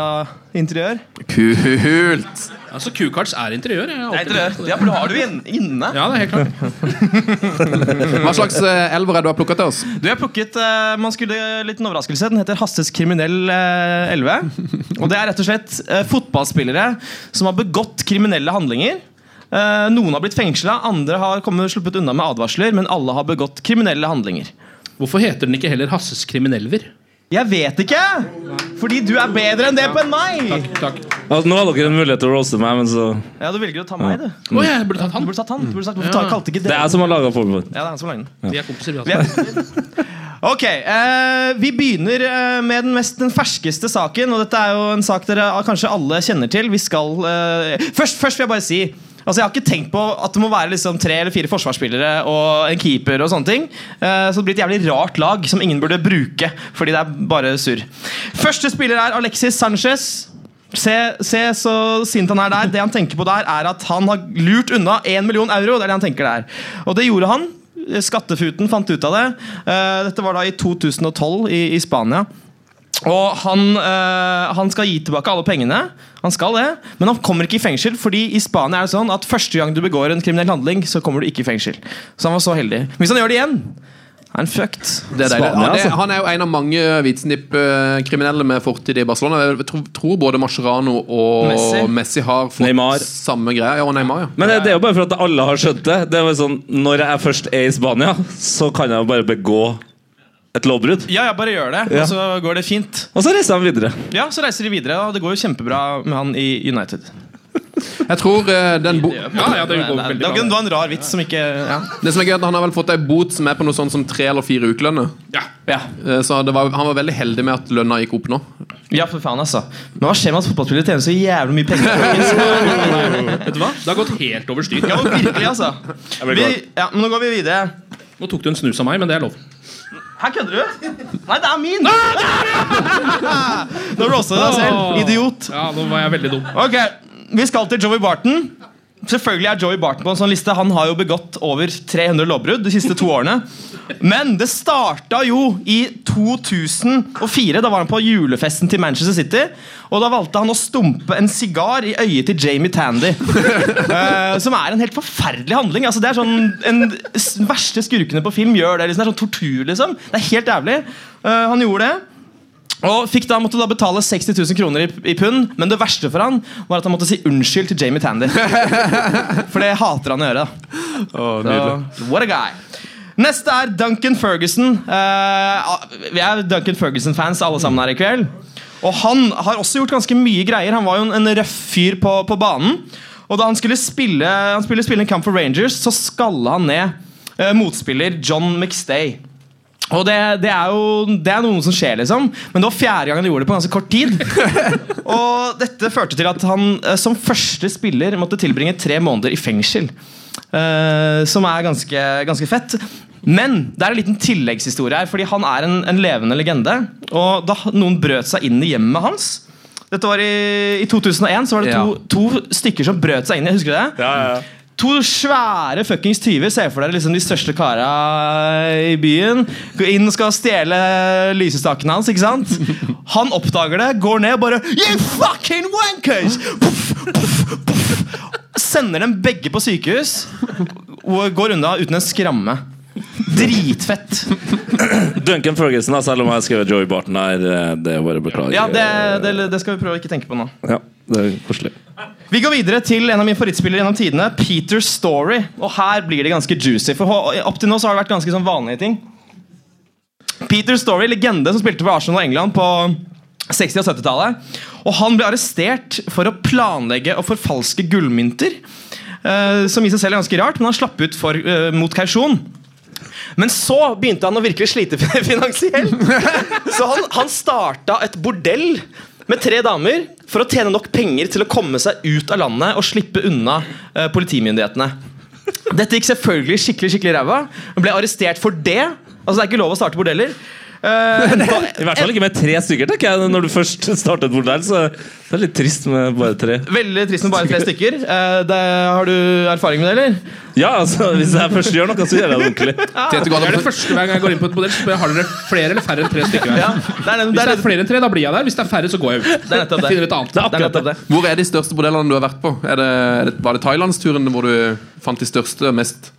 I: Interiør.
D: Kult!
H: Altså, Q-cards er interiør. Jeg er
I: interiør. Ja, for du har det jo inn- inne.
H: Ja, det er helt klart.
D: Hva slags eh, elver er du har plukket til oss?
I: Du har plukket eh, man skulle Liten overraskelse. Den heter Hasses kriminell eh, 11. Og det er rett og slett fotballspillere som har begått kriminelle handlinger. Eh, noen har blitt fengsla, andre har kommet sluppet unna med advarsler, men alle har begått kriminelle handlinger.
H: Hvorfor heter den ikke heller Hasses kriminelver?
I: Jeg vet ikke! Fordi du er bedre enn det på enn meg!
H: Takk, takk.
F: Altså, nå har dere en mulighet til å roaste meg, men så
I: Ja, Du velger å ta meg, du.
H: Å, jeg burde tatt
I: Du burde tatt han. Du burde sagt, hvorfor ta, kalte ikke
F: Det
I: det
F: er jeg som har laga Pokémon.
I: Ja, det er han som lager den.
H: Vi er kompiser, vi altså.
I: er- Ok, eh, Vi begynner eh, med den mest den ferskeste saken. Og dette er jo en sak dere kanskje alle kjenner til. Vi skal eh, først, først vil jeg bare si Altså Jeg har ikke tenkt på at det må være liksom tre eller fire forsvarsspillere og en keeper. og sånne ting Eh, Så det blir et jævlig rart lag som ingen burde bruke. Fordi det er bare surr. Første spiller er Alexis Sanchez. Se, se så sint han er der. Det han tenker på der, er at han har lurt unna 1 million euro. Det er det han tenker der. Og det gjorde han. Skattefuten fant ut av det. Eh, Dette var da i 2012 i, i Spania. Og han, øh, han skal gi tilbake alle pengene. Han skal det, Men han kommer ikke i fengsel, fordi i Spania er det sånn at første gang du begår en kriminell handling, så kommer du ikke i fengsel. Så han var så heldig. Men hvis han gjør det igjen, han
D: er.
F: Spania,
D: han,
F: altså.
D: han er jo en av mange hvitsnipp-kriminelle med fortid i Barcelona. Jeg tror, tror både Mascherano og
I: Messi.
D: Messi, har fått
F: Neymar.
D: samme greia. Ja, og Neymar, ja.
F: Men det, det er jo bare for at alle har skjønt det. Det er jo sånn, Når jeg først er i Spania, så kan jeg jo bare begå et lovbrudd.
I: Ja, ja, bare gjør det,
F: Ja.
I: og så går det fint.
F: Og så reiser han videre.
I: Ja, Så reiser de videre, og det går jo kjempebra med han i United.
D: Jeg tror eh, den bo
H: Ja, ja, det går
I: det,
H: veldig
I: var, det var en rar vits som ikke ja.
D: Det som er gøy er at Han har vel fått ei bot som er på noe sånn som tre eller fire ukelønner.
H: Ja.
I: Ja.
D: Eh, Så det var, han var veldig heldig med at lønna gikk opp nå.
I: ja, for faen, altså. Men hva skjer med at fotballspillere tjener så jævlig mye penger?
H: Vet du hva? Det har gått helt over styr.
I: ja, virkelig, altså.
F: blir
I: Vi,
F: glad.
I: ja, men nå går vi videre.
H: Nå tok du en snus av meg, men det er lov.
I: Her kødder du? Nei, det er min! Nå blåste du deg selv. Idiot.
H: Ja, nå var jeg veldig dum.
I: Ok, Vi skal til Joey Barton. Selvfølgelig er Joey Barton på en sånn liste. Han har jo begått over 300 lovbrudd de siste to årene. Men det starta jo i 2004. Da var han på julefesten til Manchester City. Og da valgte han å stumpe en sigar i øyet til Jamie Tandy. uh, som er en helt forferdelig handling. Altså, det er sånn En verste skurkene på film gjør det. Liksom. Det er sånn tortur, liksom. Det er helt jævlig. Uh, han gjorde det. Og fikk da, måtte da betale 60 000 kroner i, i pund, men det verste for han var at han måtte si unnskyld til Jamie Tandy. For det hater han å gjøre. da Så, what a guy. Neste er Duncan Ferguson. Eh, vi er Duncan Ferguson-fans alle sammen her i kveld. Og han har også gjort ganske mye greier. Han var jo en, en røff fyr på, på banen. Og da han skulle spille Han skulle spille en kamp for Rangers, så skalla han ned eh, motspiller John McStay. Og det, det er jo det er noe som skjer, liksom. Men det var fjerde gang han gjorde det på ganske kort tid. og dette førte til at han eh, som første spiller måtte tilbringe tre måneder i fengsel. Eh, som er ganske, ganske fett. Men det er en liten tilleggshistorie her, fordi han er en, en levende legende. Og da noen brøt seg inn i hjemmet hans Dette var i, i 2001 så var det to, to stykker som brøt seg inn. i- Husker du det? To svære fuckings tyver. Se for dere liksom de største kara i byen. Går inn og skal stjele lysestakene hans. ikke sant? Han oppdager det, går ned og bare You fucking wankers! Puff, puff, puff. Sender dem begge på sykehus og går unna uten en skramme. Dritfett.
F: Duncan Ferguson, selv om jeg har skrevet Joey Barton her. Det er bare å beklage.
I: Ja, det, det, det skal vi prøve å ikke tenke på nå.
F: Ja, det er koselig.
I: Vi går videre til en av mine favorittspillere gjennom tidene, Peter Story. Og her blir det ganske juicy, for opp til nå så har det vært ganske sånn vanlige ting. Peter Story, legende som spilte for Arsenal og England på 60- og 70-tallet. Og han ble arrestert for å planlegge og forfalske gullmynter. eh, som i seg selv er ganske rart, men han slapp ut for, eh, mot kausjon. Men så begynte han å virkelig slite finansielt. Så han, han starta et bordell med tre damer for å tjene nok penger til å komme seg ut av landet og slippe unna eh, politimyndighetene. Dette gikk selvfølgelig skikkelig skikkelig ræva. Han ble arrestert for det. Altså Det er ikke lov å starte bordeller. Eh,
F: I hvert fall ikke med tre stykker, tenker jeg. Når du først startet et der, så det er litt trist med bare tre.
I: Veldig trist med bare tre stykker. Eh, det, har du erfaring med det, eller?
F: Ja, altså, Hvis jeg først gjør noe, så gjør jeg det ordentlig.
D: Ja.
H: Det er det første hver gang jeg går inn på et modell. Så spør jeg, Har dere flere eller færre enn tre stykker?
I: Ja, det er,
H: Hvis
I: det
H: det
I: er,
H: er flere enn tre, da blir jeg der. Hvis det er færre, så går jeg ut.
I: det er nettopp
H: Jeg
I: det.
H: finner et annet.
I: Det er nettopp det.
D: Hvor er de største modellene du har vært på? Er det, var det Thailandsturen hvor du fant de største, mest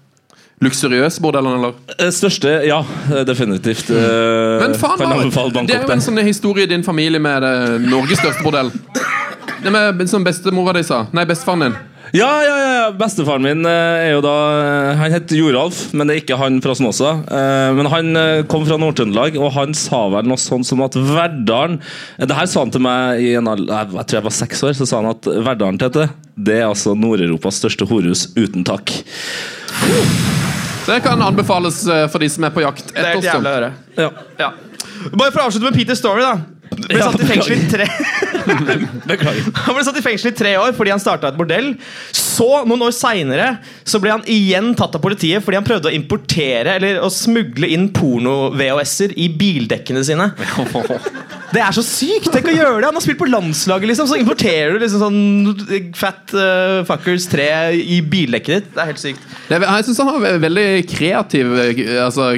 D: luksuriøse bordellene? eller?
F: Eh, Største, ja. eh, Definitivt. Eh,
D: Men faen, det er jo en sånn historie i din familie med Norges største bordell. Det med som bestemora di sa. Nei, bestefaren din.
F: Ja, ja, ja. Bestefaren min er jo da Han heter Joralf, men det er ikke han fra Snåsa. Men han kom fra Nord-Trøndelag, og han sa vel noe sånt som at Verdalen Det her sa han til meg i en alder jeg tror jeg var seks år. Så sa han at Verdalen, Tete, det er altså Nord-Europas største horehus uten tak.
D: Det kan anbefales eh, for de som er på jakt
I: er
D: etter oss.
F: Ja.
I: Ja. Bare for å avslutte med Peter Story, da. Ble satt i fengsel i tre
F: Beklager.
I: Han ble satt i fengsel i tre år fordi han starta et bordell. Så, noen år seinere, ble han igjen tatt av politiet fordi han prøvde å importere eller å smugle inn porno-VHS-er i bildekkene sine. Det er så sykt! Tenk å gjøre det! Han har spilt på landslaget, liksom, så importerer du liksom sånn fat uh, fuckers 3 i bildekket ditt. Det er helt sykt.
D: Jeg syns han har veldig kreativ eh, altså,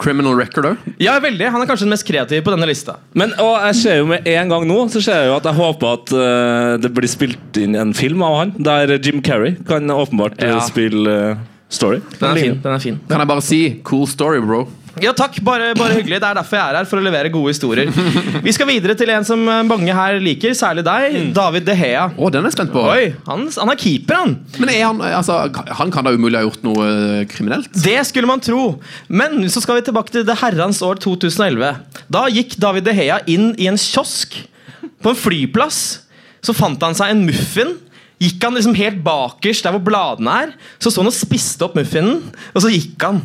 D: criminal record òg.
I: Ja, veldig. Han er kanskje den mest kreative på denne lista.
F: Men og jeg ser jo med en gang nå Så ser jeg jo at jeg håper at uh, det blir spilt inn en film av han, der Jim Carrey kan åpenbart eh,
I: Ja.
F: spille eh, story.
I: Den er fin. den er fin
D: Kan jeg bare si cool story, bro.
I: Ja, takk. Bare, bare hyggelig. Det er derfor jeg er her, for å levere gode historier. Vi skal videre til en som eh, mange her liker, særlig deg. David De Hea.
D: Å, den er jeg spent på.
I: Oi, han, han er keeper, han.
D: Men er han altså, Han kan da umulig ha gjort noe eh, kriminelt?
I: Det skulle man tro. Men så skal vi tilbake til det herrens år 2011. Da gikk David De Hea inn i en kiosk på en flyplass. Så fant han seg en muffin. Gikk han liksom helt bakerst der hvor bladene er. Så så han og spiste opp muffinen, og så gikk han.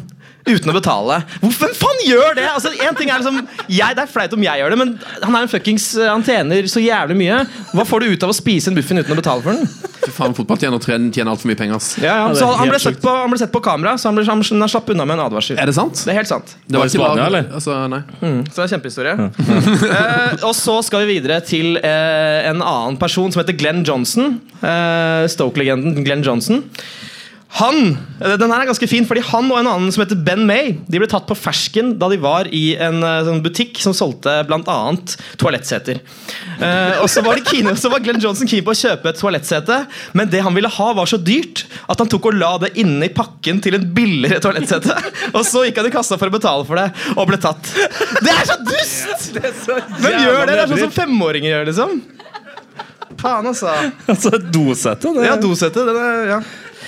I: Uten å betale. Hvem faen gjør det? Altså, en ting er liksom jeg, Det er flaut om jeg gjør det, men han er en fuckings Han tjener så jævlig mye. Hva får du ut av å spise en muffin uten å betale for den?
D: Fy faen, fotballtjener tjener, tjener altfor mye penger. ass.
I: Ja, ja. Så han ble, sett på, han ble sett på kamera, så han, ble, han, han slapp unna med en advarsel.
D: Er det sant?
I: Det er helt sant.
D: Det var
F: i Spania, eller?
D: Altså, nei.
I: Mm, så det er en kjempehistorie. uh, og så skal vi videre til uh, en annen person som heter Glenn Johnson. Uh, Stoke-legenden Glenn Johnson. Han, eh, den her er ganske fin, fordi han og en annen som heter Ben May De ble tatt på fersken da de var i en eh, sånn butikk som solgte bl.a. toalettseter. Eh, og så var, keen, så var Glenn Johnson keen på å kjøpe et toalettsete, men det han ville ha, var så dyrt at han tok og la det inne i pakken til en billigere toalettsete. Og så gikk han i kassa for å betale for det, og ble tatt. Det er så dust! Hvem gjør det? Det er sånn som femåringer gjør, liksom. Faen, altså.
F: Altså, dosete? Det.
I: Ja, dosete. Det, er, ja.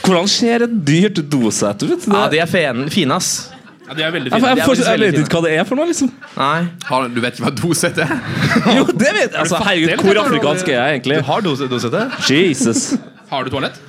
F: Hvordan ser et dyrt dosette ut? Det,
I: ja, de er fene, fine, ass.
H: Ja, de er veldig fine.
F: jeg,
I: jeg,
F: jeg vet ikke hva det er for noe, liksom.
I: Nei.
D: Har, du vet ikke hva dosett er?
F: Jo, det vet jeg! Altså, herregud, hvor afrikansk er jeg egentlig?
I: Du har dose, dosette?
F: Jesus.
H: Har du toalett?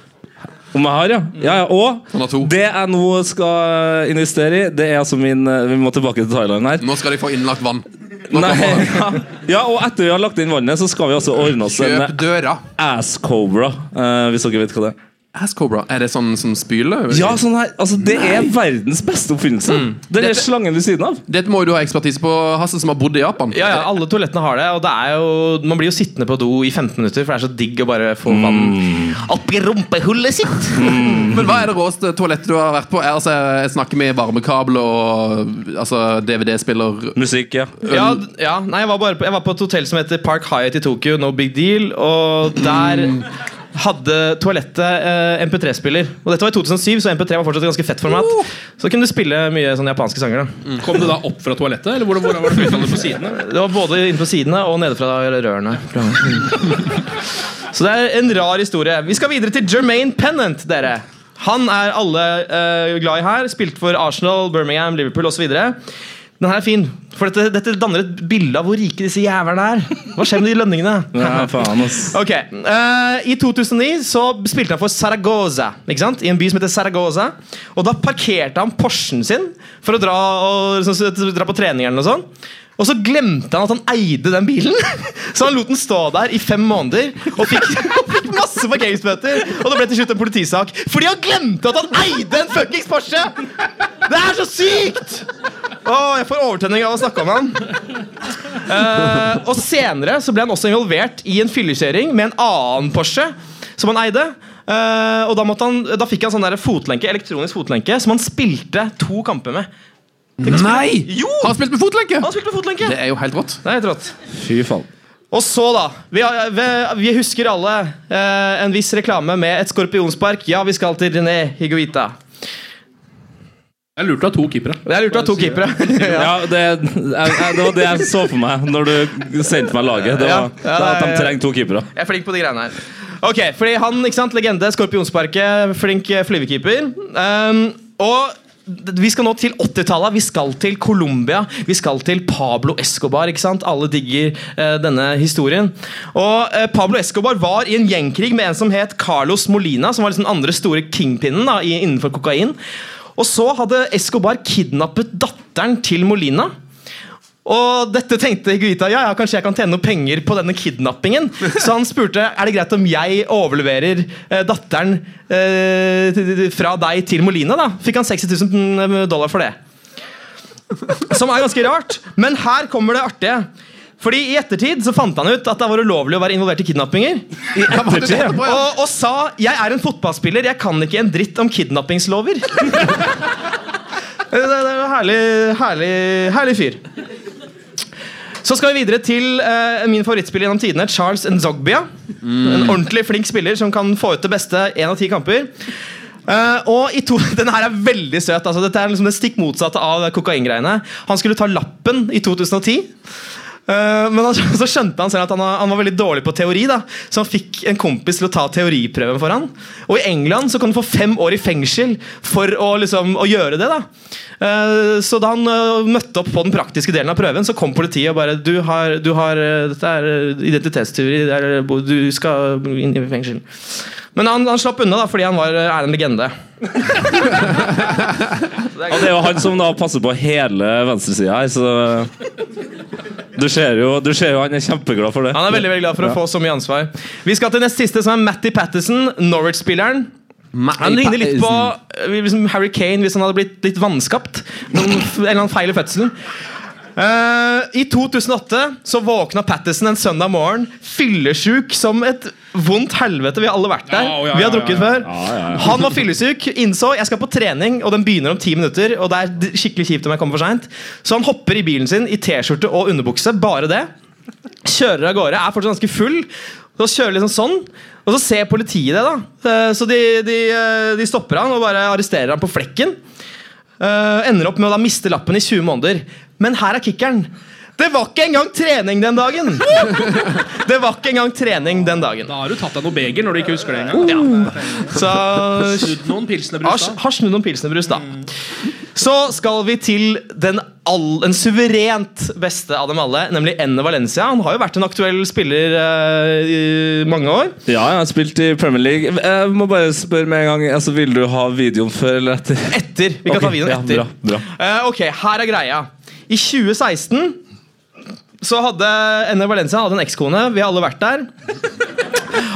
F: Om jeg har, ja. ja, ja. Og det jeg nå skal investere i, det er altså min eh, Vi må tilbake til Thailand her.
D: Nå skal de få innlagt vann.
F: Nei, ja. ja, og etter vi har lagt inn vannet, så skal vi altså ordne oss en
D: Kjøp døra.
F: ass cobra. eh, hvis dere vet hva det er.
D: Ass Cobra. Er det sånn som spyler?
F: Ja, sånn her, altså Det er verdens beste oppfinnelse. Det er
D: Dette-
F: slangen ved siden av.
D: Dette må jo du ha ekspertise på, Hasse, som har bodd i Japan.
I: Ja, ja, alle toalettene har det. Og det er jo, man blir jo sittende på do i 15 minutter, for det er så digg å bare få vann oppi rumpehullet sitt.
D: Men hva er det råeste toalettet du har vært på? Jeg, altså, jeg snakker med varmekabel og altså, DVD-spiller
F: Musikk, ja.
I: Ja, ja nei, jeg var, bare på, jeg var på et hotell som heter Park Hyatt i Tokyo, no big deal, og der hadde toalettet eh, MP3-spiller. Og dette var i 2007, så MP3 var fortsatt et ganske fett format. Så kunne du spille mye sånne japanske sanger. da
H: Kom du da opp fra toalettet, eller hvordan, hvordan var det flytende på sidene?
I: Det var både inne på sidene og nede fra rørene. Så det er en rar historie. Vi skal videre til Jermaine Pennant, dere. Han er alle eh, glad i her. Spilt for Arsenal, Birmingham, Liverpool osv. Den her er fin, for dette, dette danner et bilde av hvor rike disse jævlene er. Hva skjer med de lønningene?
F: ja faen, ass.
I: Ok, uh, I 2009 så spilte han for Saragoza, ikke sant? i en by som heter Saragoza. Og Da parkerte han Porschen sin for å dra, og, så, dra på trening. noe sånt. Og så glemte han at han eide den bilen, så han lot den stå der i fem måneder. Og fikk, og fikk masse parkeringsbøter. Og det ble til slutt en politisak fordi han glemte at han eide en fuckings Porsche! Det er så sykt! Åh, jeg får overtenning av å snakke om han. Uh, og senere så ble han også involvert i en fyllekjøring med en annen Porsche som han eide. Uh, og da, måtte han, da fikk han sånn der fotlenke, elektronisk fotlenke som han spilte to kamper med.
D: Nei!
I: Jo!
D: Han spilte med fotlenke?
I: Han spilte med fotlenke!
D: Det er jo helt rått.
I: Det er helt rått.
F: Fy faen.
I: Og så, da. Vi, har- vi, vi husker alle eh, en viss reklame med et skorpionspark. Ja, vi skal til René Higuita.
H: Jeg lurte å ha to keepere.
I: Det er lurt å ha to keepere.
F: Ja, det, jeg, jeg, det var det jeg så for meg når du sendte meg laget. Det var,
I: Ja, ja,
F: det at de trenger to keepere.
I: Jeg er flink på de greiene her. Ok, fordi han, ikke sant, legende, Skorpionsparket, flink flyvekeeper. Um, og vi skal nå til 80-tallet. Vi skal til Colombia. Vi skal til Pablo Escobar. ikke sant? Alle digger eh, denne historien. Og eh, Pablo Escobar var i en gjengkrig med en som het Carlos Molina, som var liksom den andre store kingpinnen da, innenfor kokain. Og så hadde Escobar kidnappet datteren til Molina. Og dette tenkte Guita ja, ja, kanskje jeg kan tjene noe penger på denne kidnappingen. Så han spurte er det greit om jeg overleverer eh, datteren eh, fra deg til Molina. da Fikk han 60 000 dollar for det. Som er ganske rart. Men her kommer det artige. Fordi I ettertid så fant han ut at det var ulovlig å være involvert i kidnappinger. Og, og sa 'jeg er en fotballspiller, jeg kan ikke en dritt om kidnappingslover'. Det det er en herlig, herlig, herlig fyr. Så skal vi videre til uh, min favorittspiller gjennom tidene, Charles Nzogbia. En ordentlig flink spiller som kan få ut det beste én av ti kamper. Uh, og i to, Denne her er veldig søt. Altså, dette er liksom det stikk motsatte av kokaingreiene. Han skulle ta lappen i 2010. Eh, men så skjønte han selv at han, var- veldig dårlig på teori, da så han fikk en kompis til å ta teoriprøven for han. Og i England så kan du få fem år i fengsel for å, liksom, å gjøre det. da Eh, Så da han eh, møtte opp på den praktiske delen av prøven, så kom politiet og bare Du har, du har Dette er er- Du skal inn i fengsel. Men han, han slapp unna da, fordi han var, er en legende.
F: Det er jo han som da passer på hele venstresida her, så du ser, jo, du ser jo han er kjempeglad for det.
I: Han er veldig veldig glad for å få så mye ansvar. Vi skal til nest siste, som er Matty Pattison, Norwich-spilleren. Han ligner litt på eh, liksom Harry Kane hvis han hadde blitt litt vanskapt. Noen, en eller annen feil i fødselen. Eh, I 2008 så våkna Pattison en søndag morgen fyllesyk som et vondt helvete. Vi har alle vært der.
H: Ja, ja,
I: Vi har
H: ja,
I: drukket
H: ja,
I: før. Han var fyllesyk, innså jeg skal på trening, og den begynner om ti minutter. Og det er skikkelig kjipt om jeg kommer for sent Så han hopper i bilen sin i T-skjorte og underbukse. Bare det. Kjører av gårde, er fortsatt ganske full. Så kjører liksom sånn Og så ser politiet det, da. Eh, Så de, de, eh, de stopper han og bare arresterer han på flekken. Uh, ender opp med å da miste lappen i 20 måneder. Men her er kickeren. Det var ikke engang trening den dagen! Det var ikke engang trening den dagen.
H: Da har du tatt deg noe beger når du ikke husker det engang.
I: Så
H: Snudd noen
I: har,
H: pilsnerbrus da.
I: har snudd noen pilsnerbrus, da. Så skal vi til den, all, den suverent beste av dem alle, nemlig Enne Valencia. Han har jo vært en aktuell spiller uh, i mange år.
F: Ja, jeg har spilt i Premier League. Jeg må bare spørre med en gang altså, Vil du ha videoen før eller etter?
I: Etter. Vi kan
F: okay.
I: ta videoen
F: ja,
I: etter.
F: bra, bra.
I: Uh, ok, her er greia. I 2016 så hadde Enne Valencia hadde en ekskone. Vi har alle vært der.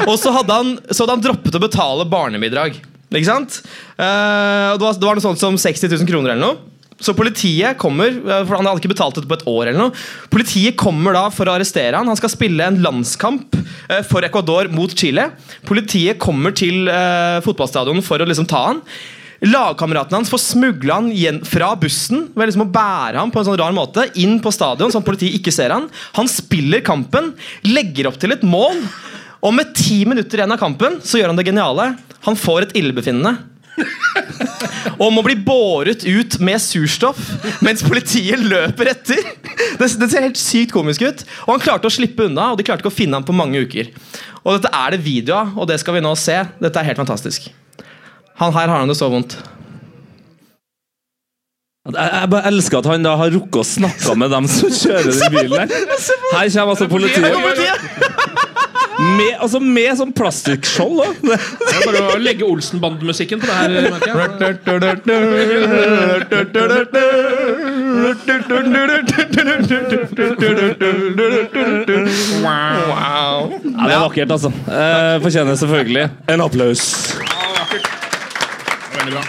I: Og så hadde han, så hadde han droppet å betale barnebidrag. Ikke sant? Uh, det, var, det var noe sånt som 60 000 kroner eller noe. Så politiet kommer eh, For han hadde ikke betalt det på et år. eller noe Politiet kommer da for å arrestere han Han skal spille en landskamp eh, for Ecuador mot Chile. Politiet kommer til uh, fotballstadion for å liksom ta han. Lagkameratene hans får smugle han fra bussen ved liksom å bære ham på en sånn rar måte inn på stadion, sånn at politiet ikke ser han. Han spiller kampen, legger opp til et mål, og med ti minutter igjen av kampen så gjør han det geniale. Han får et illebefinnende. Og må bli båret ut med surstoff mens politiet løper etter. Det, det ser helt sykt komisk ut. Og han klarte å slippe unna, og de klarte ikke å finne ham på mange uker. Og dette er det video av, og det skal vi nå se. Dette er helt fantastisk. Han her har han det så vondt.
F: Jeg, jeg bare elsker at han da har rukket å snakke med dem som kjører den bilen her. Her kommer altså politiet. Med, altså med sånn plastikkskjold òg.
H: Det er bare å legge Olsen-bandemusikken på det her.
I: Wow.
F: Ja, det er vakkert, altså. Eh, fortjener selvfølgelig en applaus.
H: Veldig bra.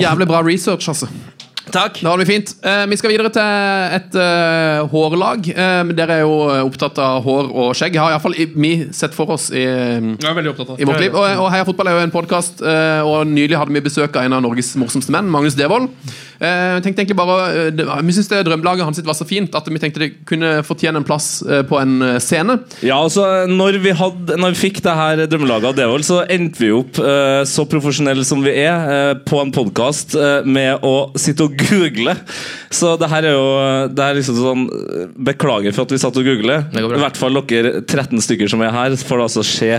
D: Jævlig bra research, altså.
I: Takk.
D: Det har vi fint. Eh, vi skal videre til et uh, hårlag. Eh, dere er jo opptatt av hår og skjegg. Har iallfall vi sett for oss i, i vårt liv. Og, og Heia Fotball er jo en podkast, og nylig hadde vi besøk av en av Norges morsomste menn, Magnus Devold. vi tenkte egentlig bare eh, det, Vi syns drømmelaget hans var så fint at vi tenkte det kunne fortjene en plass eh, på en eh, scene.
F: Ja, altså, når vi, hadde, når vi fikk det her drømmelaget av Devold, så endte vi opp eh, så profesjonelle som vi er, eh, på en podkast med å sitte og google. Så det her er jo det er liksom sånn eh, Beklager for at vi satt og googlet. I hvert fall dere 13 stykker som er her, får altså se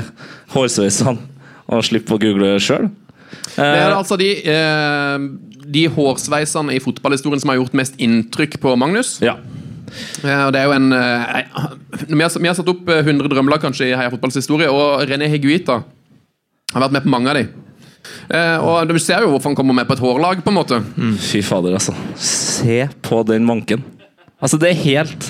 F: hårsveisene og slippe å google sjøl.
D: Det er altså de, eh, de hårsveisene i fotballhistorien som har gjort mest inntrykk på Magnus.
F: Ja.
D: Eh, det er jo en eh, vi, har, vi har satt opp eh, 100 drømmelag kanskje i Heia Fotballs historie, og René Higuita har vært med på mange av de. Eh, og Du ser jo hvorfor han kommer med på et hårlag. på en måte
F: Fy fader, altså. Se på den manken. Altså, det er helt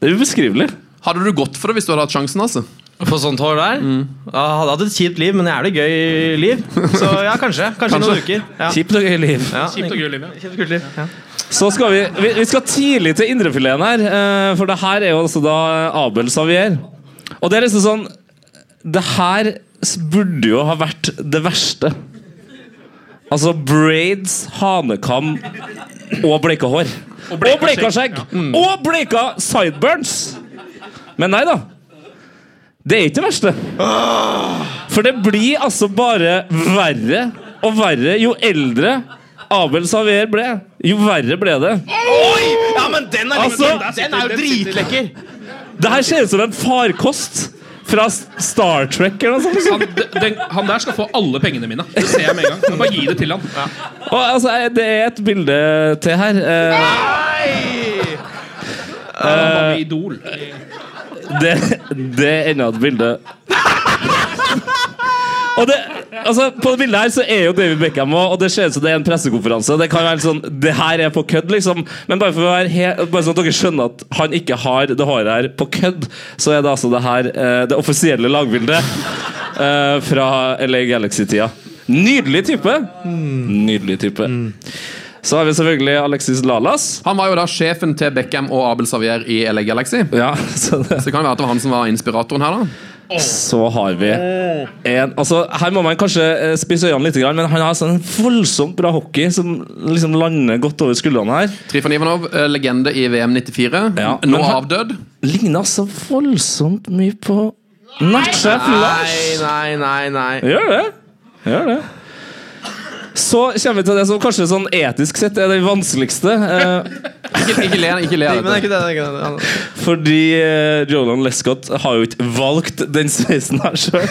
F: Det er ubeskrivelig.
D: Hadde du gått for det hvis du hadde hatt sjansen? altså?
I: På sånt hår der? Jeg hadde hatt et kjipt liv, men jævlig gøy liv. Så ja, kanskje. Kanskje, noen uker. Ja.
F: Kjipt og gøy liv.
I: Ja,
H: Kjipt og gøy liv. ja.
I: Kjipt og liv. Ja.
F: Så skal vi, vi Vi skal tidlig til indrefileten her, eh, for det her er jo altså da Abel Savier. Og det er liksom sånn Det her burde jo ha vært det verste. Altså braids, hanekam og bleika hår. Og bleika skjegg! Og bleika sideburns! Men nei da. Det er ikke det verste. For det blir altså bare verre og verre jo eldre Abel Savier ble. Jo verre ble det.
I: Oi! Ja, men den er,
F: Altså-
I: den er jo dritlekker!
F: Det her ser ut som en farkost fra Star Trek eller noe sånt.
H: Han, den, han der skal få alle pengene mine. Det ser jeg med en gang. Jeg Bare gi det til han.
F: Og, altså, eh, det er et bilde til her. Eh,
H: Han Uh, med Idol.
F: det, Det er enda et bilde Og det, altså, På det bildet her så er jo David Beckham og, det ser ut som det er en pressekonferanse. Det kan være sånn, det her er på kødd, liksom. Men bare for å være bare sånn at dere skjønner at han ikke har det håret her på kødd, så er det altså det her eh, det offisielle lagbildet eh, fra LA Galaxy-tida. Nydelig type! Nydelig type. Så har vi selvfølgelig Alexis Lalas.
D: Han var jo da sjefen til Beckham og Abel Savier i LA Galaxy.
F: Ja, så det
D: Så det kan være at det var han som var inspiratoren her, da.
F: Så har vi en altså, Her må man kanskje spise spisse øynene litt, men han har sånn voldsomt bra hockey som liksom lander godt over skuldrene her.
D: Trifon Ivanov, eh, legende i VM 94.
F: Ja,
D: Nå avdød.
F: Ligner så voldsomt mye på Nattsjef Lars.
G: Nei, nei, nei. nei.
F: Gjør det. Gjør det. Så kommer vi til det som kanskje sånn etisk sett er det vanskeligste. Eh,
D: Ikke, ikke le ikke le av
I: det er
D: dette.
I: ikke det, det er ikke det. Han-
F: fordi eh, Roland Lescott har jo ikke valgt den sveisen her sjøl.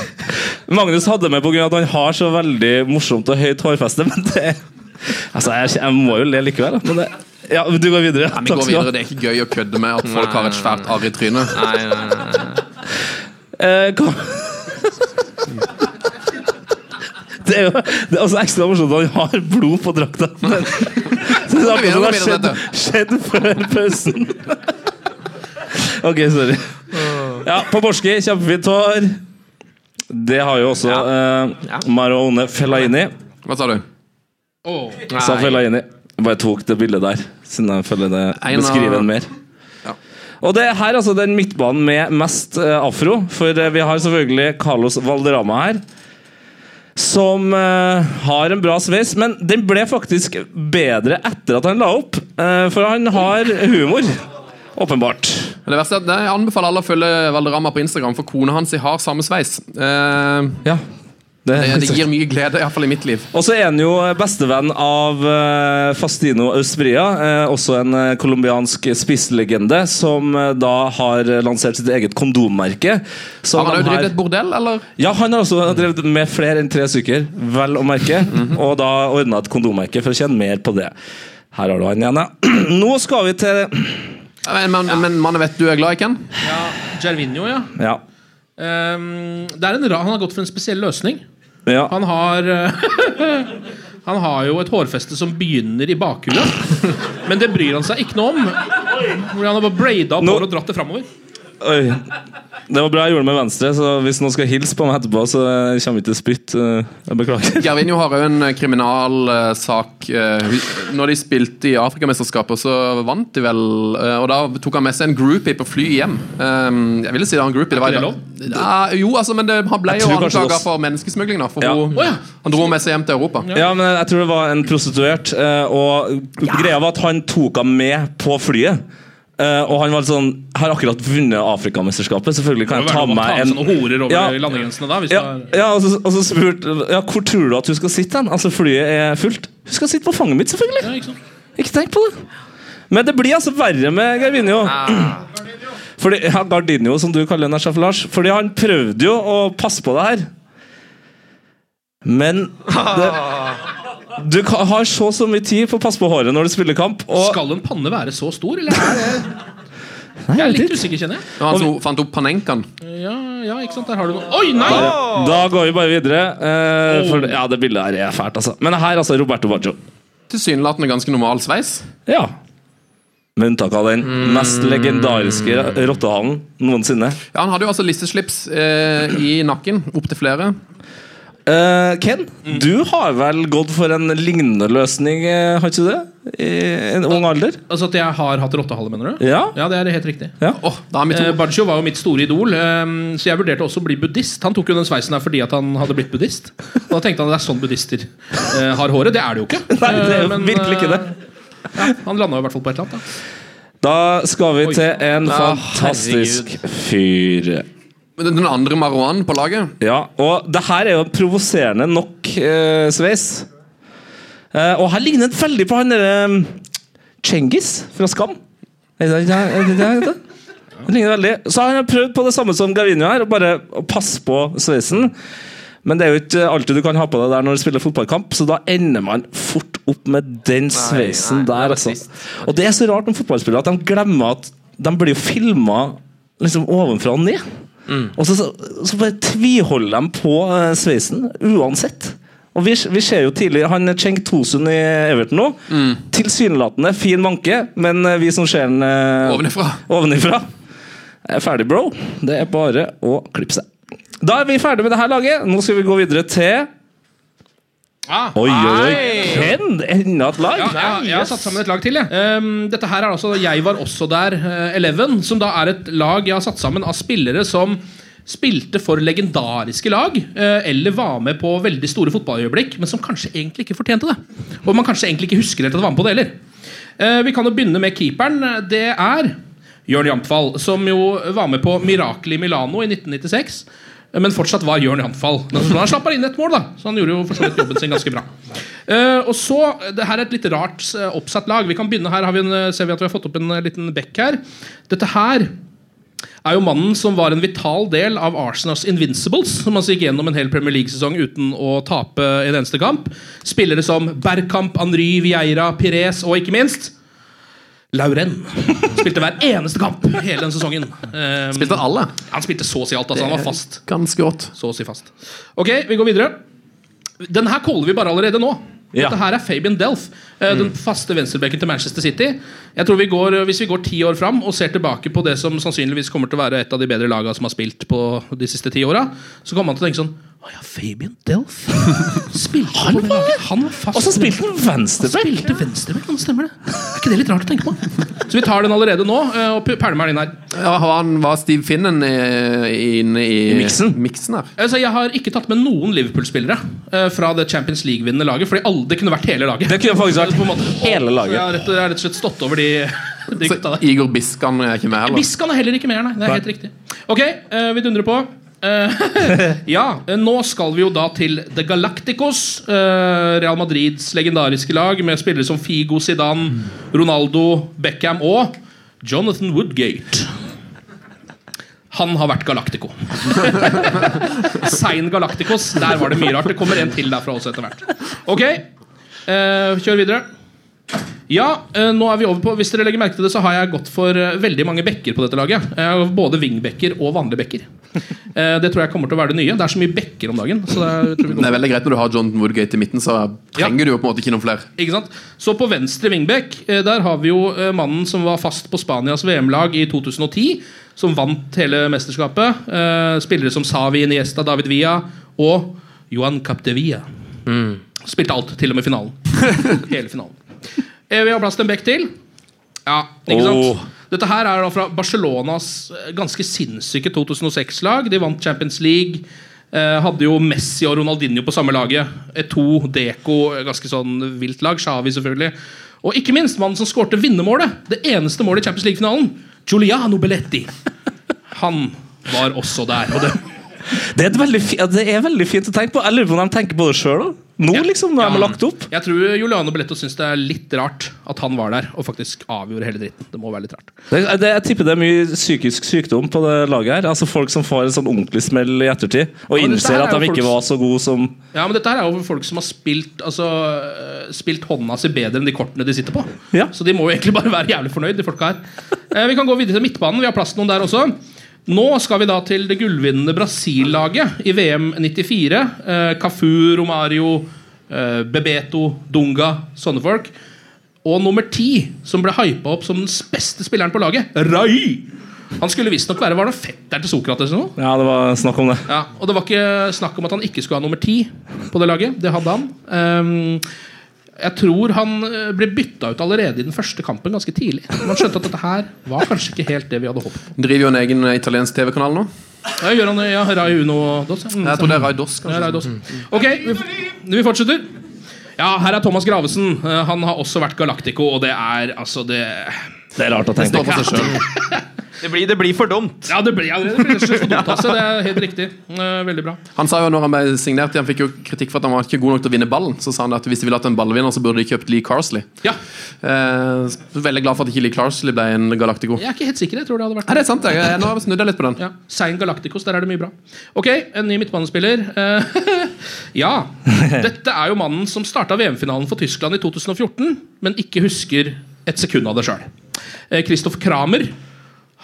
F: Magnus hadde med pga. at han har så veldig morsomt og høyt hårfeste, men det Altså, jeg, jeg må jo le likevel. Men det, ja, du går videre.
D: Nei, vi går videre. Det er ikke gøy å kødde med at folk har et svært arr i trynet.
G: nei, nei, nei.
F: Eh, kom. Det er jo det er også ekstra morsomt at han har blod på drakta. Men det er akkurat som det har skjedd, skjedd før pausen. Ok, sorry. Ja, på Borski, kjempefint hår. Det har jo også eh, Marone Fellaini.
D: Hva sa du?
F: Sa Fellaini. Jeg bare tok det bildet der, siden jeg føler det beskriver en mer. Og det er her altså den midtbanen med mest eh, afro, for eh, vi har selvfølgelig Carlos Valderama her. Som uh, har en bra sveis, men den ble faktisk bedre etter at han la opp. Uh, for han har humor. Åpenbart.
D: Det verste er at Jeg anbefaler alle å følge Valderama på Instagram, for kona hans har samme sveis. Uh,
F: Ja. Det,
D: det, gir mye glede, iallfall i mitt liv.
F: Og så er han jo bestevenn av eh, Fastino Austria, eh, også en eh, colombiansk spisslegende, som da har lansert sitt eget kondommerke. Så
D: Har han òg drevet et bordell, eller?
F: Ja, han har også drevet med flere enn tre stykker, vel å merke. Og da ordna et kondommerke for å tjene mer på det. Her har du han igjen, ja. Nå skal vi til
D: Men, men, men mannen vet du er glad i Ken?
H: Ja, Gervinho, ja.
F: Ja.
H: Um, det er en ra han har gått for en spesiell løsning.
F: Ja.
H: Han har eh, Han har jo et hårfeste som begynner i bakhuet. Men det bryr han seg ikke noe om. Han har bare braida opp
F: Nå-
H: og dratt det framover.
F: Oi. Det var bra jeg gjorde det med venstre, så hvis noen skal hilse på meg etterpå, så kommer vi til spytt. eh, Jeg beklager.
D: Gervinho har òg en kriminalsak. Når de spilte i Afrikamesterskapet, så vant de vel. eh, Og da tok han med seg en groupie på fly hjem. Eh, Jeg ville si det var en groupie. Det var,
H: det
D: Ja, jo, altså, men det, han ble jo anklaga for menneskesmugling. da for
F: Ja.
D: hun, Han dro med seg hjem til Europa.
F: Ja, men jeg tror det var en prostituert, eh, og greia var at han tok henne med på flyet. Eh, og han var sånn Har akkurat vunnet Afrikamesterskapet. Selvfølgelig kan jeg ta med meg en
H: horer over
F: Ja.
H: landegrensene da. Hvis
F: ja, ja, og så, og så spurte ja, Hvor tror du at hun skal sitte Den? Altså, flyet er fullt. Hun skal sitte på fanget mitt, selvfølgelig.
H: ja, ikke sånn.
F: Ikke tenk på det. Men det blir altså verre med Gervinho. Fordi, ja, Gardinio, som du kaller Nasjaf Lars. Fordi han prøvde jo å passe på det her. Men det, du har så så mye tid på å passe på håret når du spiller kamp. Og
H: Skal en panne være så stor, eller er det Jeg er litt usikker, kjenner jeg.
D: Det han som fant opp panenkaen.
H: Ja, ja, ikke sant, der har du noe Oi, nei!
F: da går vi bare videre. Uh, for, ja, det bildet her er fælt, altså. Men her, altså. Roberto Baggio.
D: Tilsynelatende ganske normal sveis.
F: Ja. Med unntak av den mest legendariske rottehalen noensinne.
D: Ja, Han hadde jo altså lisseslips eh, i nakken. Opptil flere.
F: Eh, Ken, du har vel gått for en lignende løsning, eh, har ikke du det? I en ung alder?
H: Altså at jeg har hatt rottehale, mener du?
F: Ja.
H: Ja, det er helt riktig.
D: Ja. Oh.
H: Eh, Baggio var jo mitt store idol, eh, så jeg vurderte også å bli buddhist. Han tok jo den sveisen her fordi at han hadde blitt buddhist. Og da tenkte han at det er sånn buddhister eh, har håret. Det er det jo ikke.
F: Nei, det er
H: Eh,
F: jo
H: men,
F: virkelig ikke det.
H: Ja, han landa i hvert fall på et eller annet. Da.
F: Da skal vi
H: Oi.
F: til en
D: Ja,
F: fantastisk fyr.
D: Den andre Marwan på laget.
F: Ja, og det her er jo provoserende nok eh, sveis. Eh, og her ligner det veldig på han derre um, Cengiz fra Skam. Er det det? Er det, det, er det? Det ligner veldig. Så har han prøvd på det samme som Gavinho her, bare å passe på sveisen. Men det er jo ikke alltid du kan ha på deg der når du spiller fotballkamp, så da ender man fort opp med den sveisen
G: nei, nei,
F: der. Altså. Og det er så rart med fotballspillere at de glemmer at de blir filma liksom ovenfra og ned. Og så, så, bare tviholder de på eh, sveisen uansett. Og vi, vi ser jo tidlig Han Cheng Tosun i Everton nå. Tilsynelatende fin manke, men eh, vi som ser den eh,
D: Ovenifra.
F: ovenifra er ferdig, bro. Det er bare å klippe seg. Da er vi ferdig med det her laget. Nå skal vi gå videre til
H: Ah.
F: Oi, oi, oi! Ken! Enda et lag!
H: Ja, jeg, jeg har satt sammen et lag til. Jeg. Um, dette her er altså Jeg var også der, uh, Eleven, som da er et lag jeg har satt sammen av spillere som spilte for legendariske lag, uh, eller var med på veldig store fotballøyeblikk, men som kanskje egentlig ikke fortjente det. Og man kanskje egentlig ikke husker helt at de var med på det heller. Uh, Vi kan jo begynne med keeperen. Det er Jørn Jampfall, som jo var med på Mirakel i Milano i 1996. Men fortsatt var Jørn anfall? Han slapp bare inn et mål, da så han gjorde jo for så vidt jobben sin ganske bra. Uh, og så, det her er et litt rart uh, oppsatt lag. Vi kan begynne her, vi en, eh, ser vi at vi har fått opp en uh, liten bekk her. Dette her er jo mannen som var en vital del av Arsenals Invincibles, som altså gikk gjennom en hel Premier League-sesong uten å tape en eneste kamp. Spillere som Bergkamp, Henry, Vieira, Pires og ikke minst Lauren. Spilte hver eneste kamp hele den sesongen. Um,
D: Spilte alle?
H: han spilte så å si alt. Altså, han var fast.
D: Ganske godt.
H: Så å si fast. Ok, vi går videre. Den her caller vi bare allerede nå.
F: Ja.
H: Dette her er Fabian Delph, den den faste venstrebekken til Manchester City. Jeg tror vi går, Hvis vi går ti år fram og ser tilbake på det som sannsynligvis kommer til å være et av de bedre lagene som har spilt på de siste ti åra, så kommer man til å tenke sånn Å ja, Fabian Delf. Spilte han, på det han var fast
F: Og så spilte han venstreback!
H: Spilte venstreback, kan det stemmer det? Er ikke det litt rart å tenke på? Så vi tar den allerede nå, eh, og pælmer den inn her.
D: Ja, han, var Steve Finnen inne i,
F: I miksen?
D: miksen her?
H: Altså, jeg har ikke tatt med noen Liverpool-spillere eh, fra det Champions League-vinnende laget. Fordi alle, det kunne vært hele laget.
F: Det kunne faktisk vært
H: måte.
F: hele laget.
H: jeg har rett, jeg har rett og slett stått over de, de
D: Så. Igor Biskan er ikke med heller?
H: Biskan er heller ikke mer, nei. Det er helt riktig. Ok, eh, vi dundrer på. Eh, ja, eh, nå skal vi jo da til The Galacticos. eh, Real Madrids legendariske lag med spillere som Figo, Zidane, Ronaldo, Beckham og Jonathan Woodgate. Han har vært Galactico. Sein Galacticos. Der var det mye rart. Det kommer en til derfra også etter hvert. Ok, kjør videre. Ja, eh, nå er vi over på Hvis dere legger merke til det, så har jeg gått for eh, veldig mange bekker på dette laget. Både wingbekker og vanlige bekker. Eh, det tror jeg kommer til å være det nye. Det er så mye bekker om dagen. Så det, er- tror vi
D: Det er veldig greit når du har John Woodgate i midten, så trenger du jo på en måte ikke noen flere.
H: Så på venstre wingback eh, Der har vi jo mannen som var fast på Spanias VM-lag i 2010. Som vant hele mesterskapet. Spillere som Savi, Iniesta, David Villa og Johan Mm. Spilte alt, til og med finalen. Hele finalen. Eh, Vi har plass til en bekk til. Ja, ikke sant?
F: Åh.
H: Dette her er da fra Barcelonas eh, ganske sinnssyke 2006-lag. De vant Champions League. Eh, hadde jo Messi og Ronaldinho på samme laget. E2, Deco, ganske sånn vilt lag. Xavi, selvfølgelig. Og ikke minst mannen som skårte vinnermålet. Det eneste målet i Champions League-finalen. Giuliano Belletti. Han var også der. Og det,
F: Det er, veldig det er veldig fint å tenke på. Jeg lurer på om de tenker på det sjøl. Nå,
H: Ja.
F: liksom, når de har lagt opp.
H: jeg tror Juliano Belletto syns det er litt rart at han var der og faktisk avgjorde hele dritten. Det må være litt rart.
F: Det, det, jeg tipper det er mye psykisk sykdom på det laget her. Altså Folk som får en sånn ordentlig smell i ettertid, og
H: Ja,
F: innser at de ikke var så gode som
H: Ja, men dette her er jo folk som har spilt Altså øh, Spilt hånda si bedre enn de kortene de sitter på.
F: Ja.
H: Så de må jo egentlig bare være jævlig fornøyd, de folka her. Eh, vi kan gå videre til midtbanen. Vi har plass til noen der også. Nå skal vi da til det gullvinnende Brasil-laget i VM 94. Eh, Cafu, Romario, eh, Bebeto, Dunga, sånne folk. Og nummer ti, som ble hypa opp som den beste spilleren på laget, Rai! Han skulle visstnok være var det fetteren til Sokrates. Nå?
F: Ja, det var snakk om det.
H: Ja, og det var ikke snakk om at han ikke skulle ha nummer ti på det laget. Det hadde han. Ehm, jeg tror han eh, ble bytta ut allerede i den første kampen ganske tidlig. Man skjønte at dette her var kanskje ikke helt det vi hadde håpet på.
D: Driver jo en egen eh, italiensk TV-kanal nå.
H: Ja, gjør han det? Ja, Rai Uno Dos? ja. Mm,
D: Jeg tror det er Rai Dos.
H: ja. Rai Dos. Ok, vi, vi fortsetter. Ja, her er Thomas Gravesen. Eh, Han har også vært Galactico, og det er altså det
F: Det er rart å tenke
D: på seg selv.
I: Det blir, det blir for dumt.
H: Ja, det blir, ja, det blir for dumt. Altså. Det er helt riktig. Eh, Veldig bra.
D: Han sa jo når han ble signert Han fikk jo kritikk for at han var ikke god nok til å vinne ballen. Så sa han at hvis de ville hatt en ballvinner, så burde de kjøpt Lee Carsley.
H: Ja,
D: Eh, veldig glad for at ikke Lee Carsley ble en Galactico.
H: Jeg er ikke helt sikker. Jeg tror det hadde vært
D: Er det sant? Jeg, jeg, nå har jeg snudd litt på den.
H: Ja, Sein Galacticos, der er det mye bra. Ok, en ny midtbanespiller. Eh, ja, dette er jo mannen som starta VM-finalen for Tyskland i 2014, men ikke husker et sekund av det sjøl. Christoph Kramer.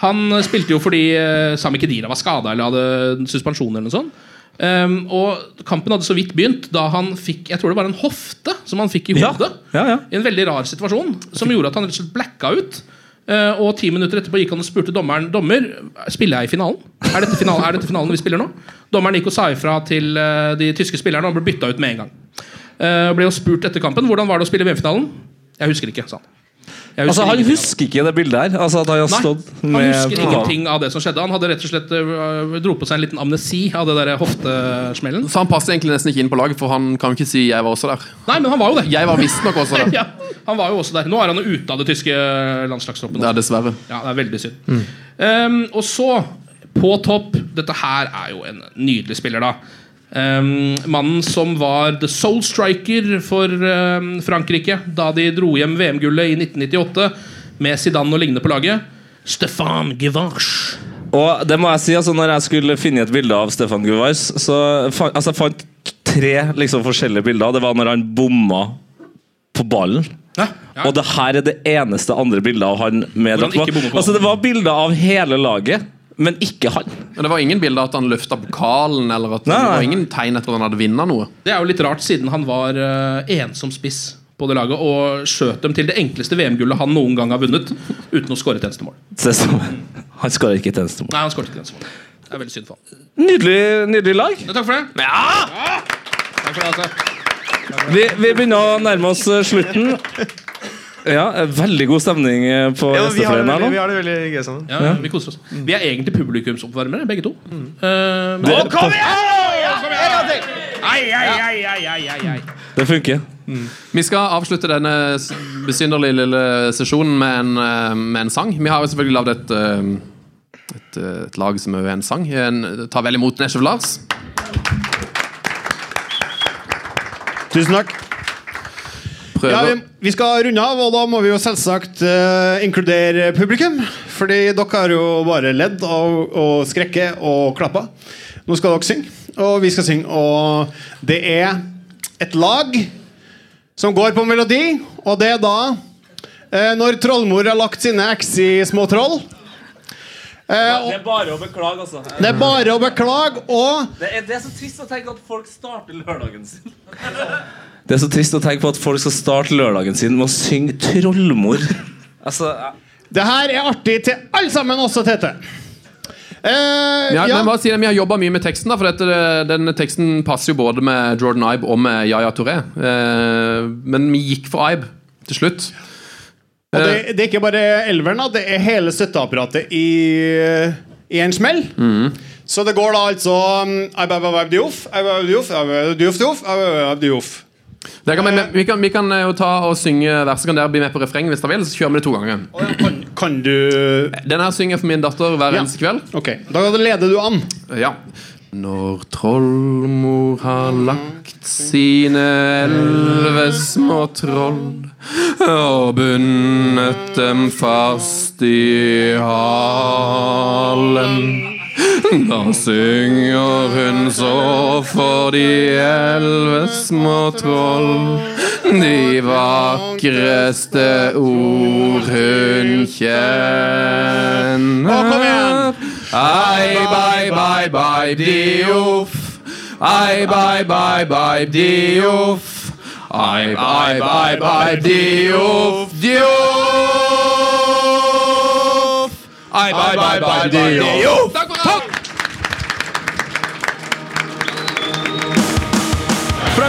H: Han spilte jo fordi eh, Sami Khedira var skada eller hadde suspensjon. eller noe sånt Um, og Kampen hadde så vidt begynt da han fikk Jeg tror det var en hofte som han fikk i
F: Ja.
H: hodet.
F: Ja, ja.
H: I en veldig rar situasjon som gjorde at han rett og slett blacka ut. Uh, og ti minutter etterpå gikk han og spurte dommeren Dommer, spiller jeg i finalen. Er dette finalen, er dette finalen vi spiller nå? Dommeren gikk og sa ifra til uh, de tyske spillerne og ble bytta ut med en gang. Uh, ble jo spurt etter kampen hvordan var det å spille VM-finalen. Jeg husker ikke, sa han. Jeg
F: Altså, Han husker ikke det bildet her. Altså at Han har
H: Nei,
F: stått
H: han husker ingenting av det som skjedde. Han hadde rett og slett øh, dro på seg en liten amnesi av det der hoftesmellen.
D: Så han passer egentlig nesten ikke inn på laget, for han kan jo ikke si 'jeg var også der'.
H: Nei, men han var jo det.
D: Jeg var visstnok også der.
H: Ja, han var jo også der. Nå er han jo ute av det tyske landslagstroppen.
D: Det er dessverre.
H: Ja, det er veldig synd. Um, og så, på topp Dette her er jo en nydelig spiller, da. Um, mannen som var the soul striker for um, Frankrike da de dro hjem VM-gullet i 1998 med Zidane og lignende på laget. Stefan Givarch.
F: Og det må jeg si, altså når jeg skulle finne et bilde av Stefan Guvars, så altså, jeg fant tre liksom, forskjellige bilder. Det var når han bomma på ballen.
H: Ja, ja.
F: Og det her er det eneste andre bildet av han med
H: på
F: Altså Det var bilder av hele laget, men ikke han.
D: Men det var ingen bilde av at han løfta pokalen, eller at
F: Nei,
D: det var ingen tegn etter at han hadde vunnet noe.
H: Det er jo litt rart, siden han var uh, ensom spiss på det laget og skjøt dem til det enkleste VM-gullet han noen gang har vunnet, uten å skåre et eneste mål.
F: Se så- Han skårer ikke tjenestemål.
H: Nei, han skåret ikke tjenestemål. Det er veldig synd for han.
F: Nydelig, nydelig lag.
H: Ja, takk for det. Ja! Takk for det, altså.
F: Vi, vi begynner å nærme oss eh, slutten. Ja, Veldig god stemning eh, på
I: Ja, vi, har det
F: gjestefløyen her
I: veldig, vi har det veldig gøy sammen.
H: Ja, vi koser oss. Vi er egentlig publikumsoppvarmere, begge to. Uh,
F: Det,
I: Kom igjen!
H: Ja, ai, ai, ai, ai, ai, ai.
F: det funker.
D: Vi skal avslutte denne besynderlige lille sesjonen med en, eh, med en sang. Vi har jo selvfølgelig lagd et, et, et lag som er en sang. En, ta vel imot Nesjev Lars.
J: Tusen takk.
D: Prøver
J: Ja, vi, vi skal runde av, og da må vi jo selvsagt uh, inkludere publikum. Fordi dere har jo bare ledd og, og skrekket og klappa. Nå skal dere synge, og vi skal synge. Og det er et lag som går på melodi, og det er da uh, når trollmor har lagt sine eks i små troll. Ja, det
F: er bare å beklage, altså.
J: det er bare å beklage, og
F: Det er, så trist å tenke at folk starter lørdagen sin. Det er så trist å tenke på at folk skal starte lørdagen sin med å synge 'Trollmor'. Altså,
J: det her er artig til alle sammen, også Tete. Eh,
D: Ja,
J: ja.
D: men bare si det, Vi har jobba mye med teksten, da, for dette, denne teksten passer jo både med Jordan Ibe og med Yaya Touré. Eh, men vi gikk for Ibe til slutt.
J: Og det, det er ikke bare elveren, da, det er hele støtteapparatet i, i en smell. Så det går da altså um, Dioff, Aibababdiof, Aibababdiof, Aibababdiof.
D: Kan, vi, vi, kan, vi kan jo ta og synge verset. Kan dere bli med på refreng hvis dere vil? Så kjører vi det to ganger.
J: Kan, kan du
D: Den her synger jeg for min datter hver
J: Ja.
D: eneste kveld.
J: Ok, da leder du an.
D: Ja. Når trollmor har lagt sine elleve små troll og bundet dem fast i halen. Da synger hun så for de elleve små troll de vakreste ord hun kjenner. Ai, bye, bye, bye, dioff. Ai, bye, bye, bye, dioff. Ai, bye, Di uff dioff, dioff. Ai, bye, bye, bye, dioff.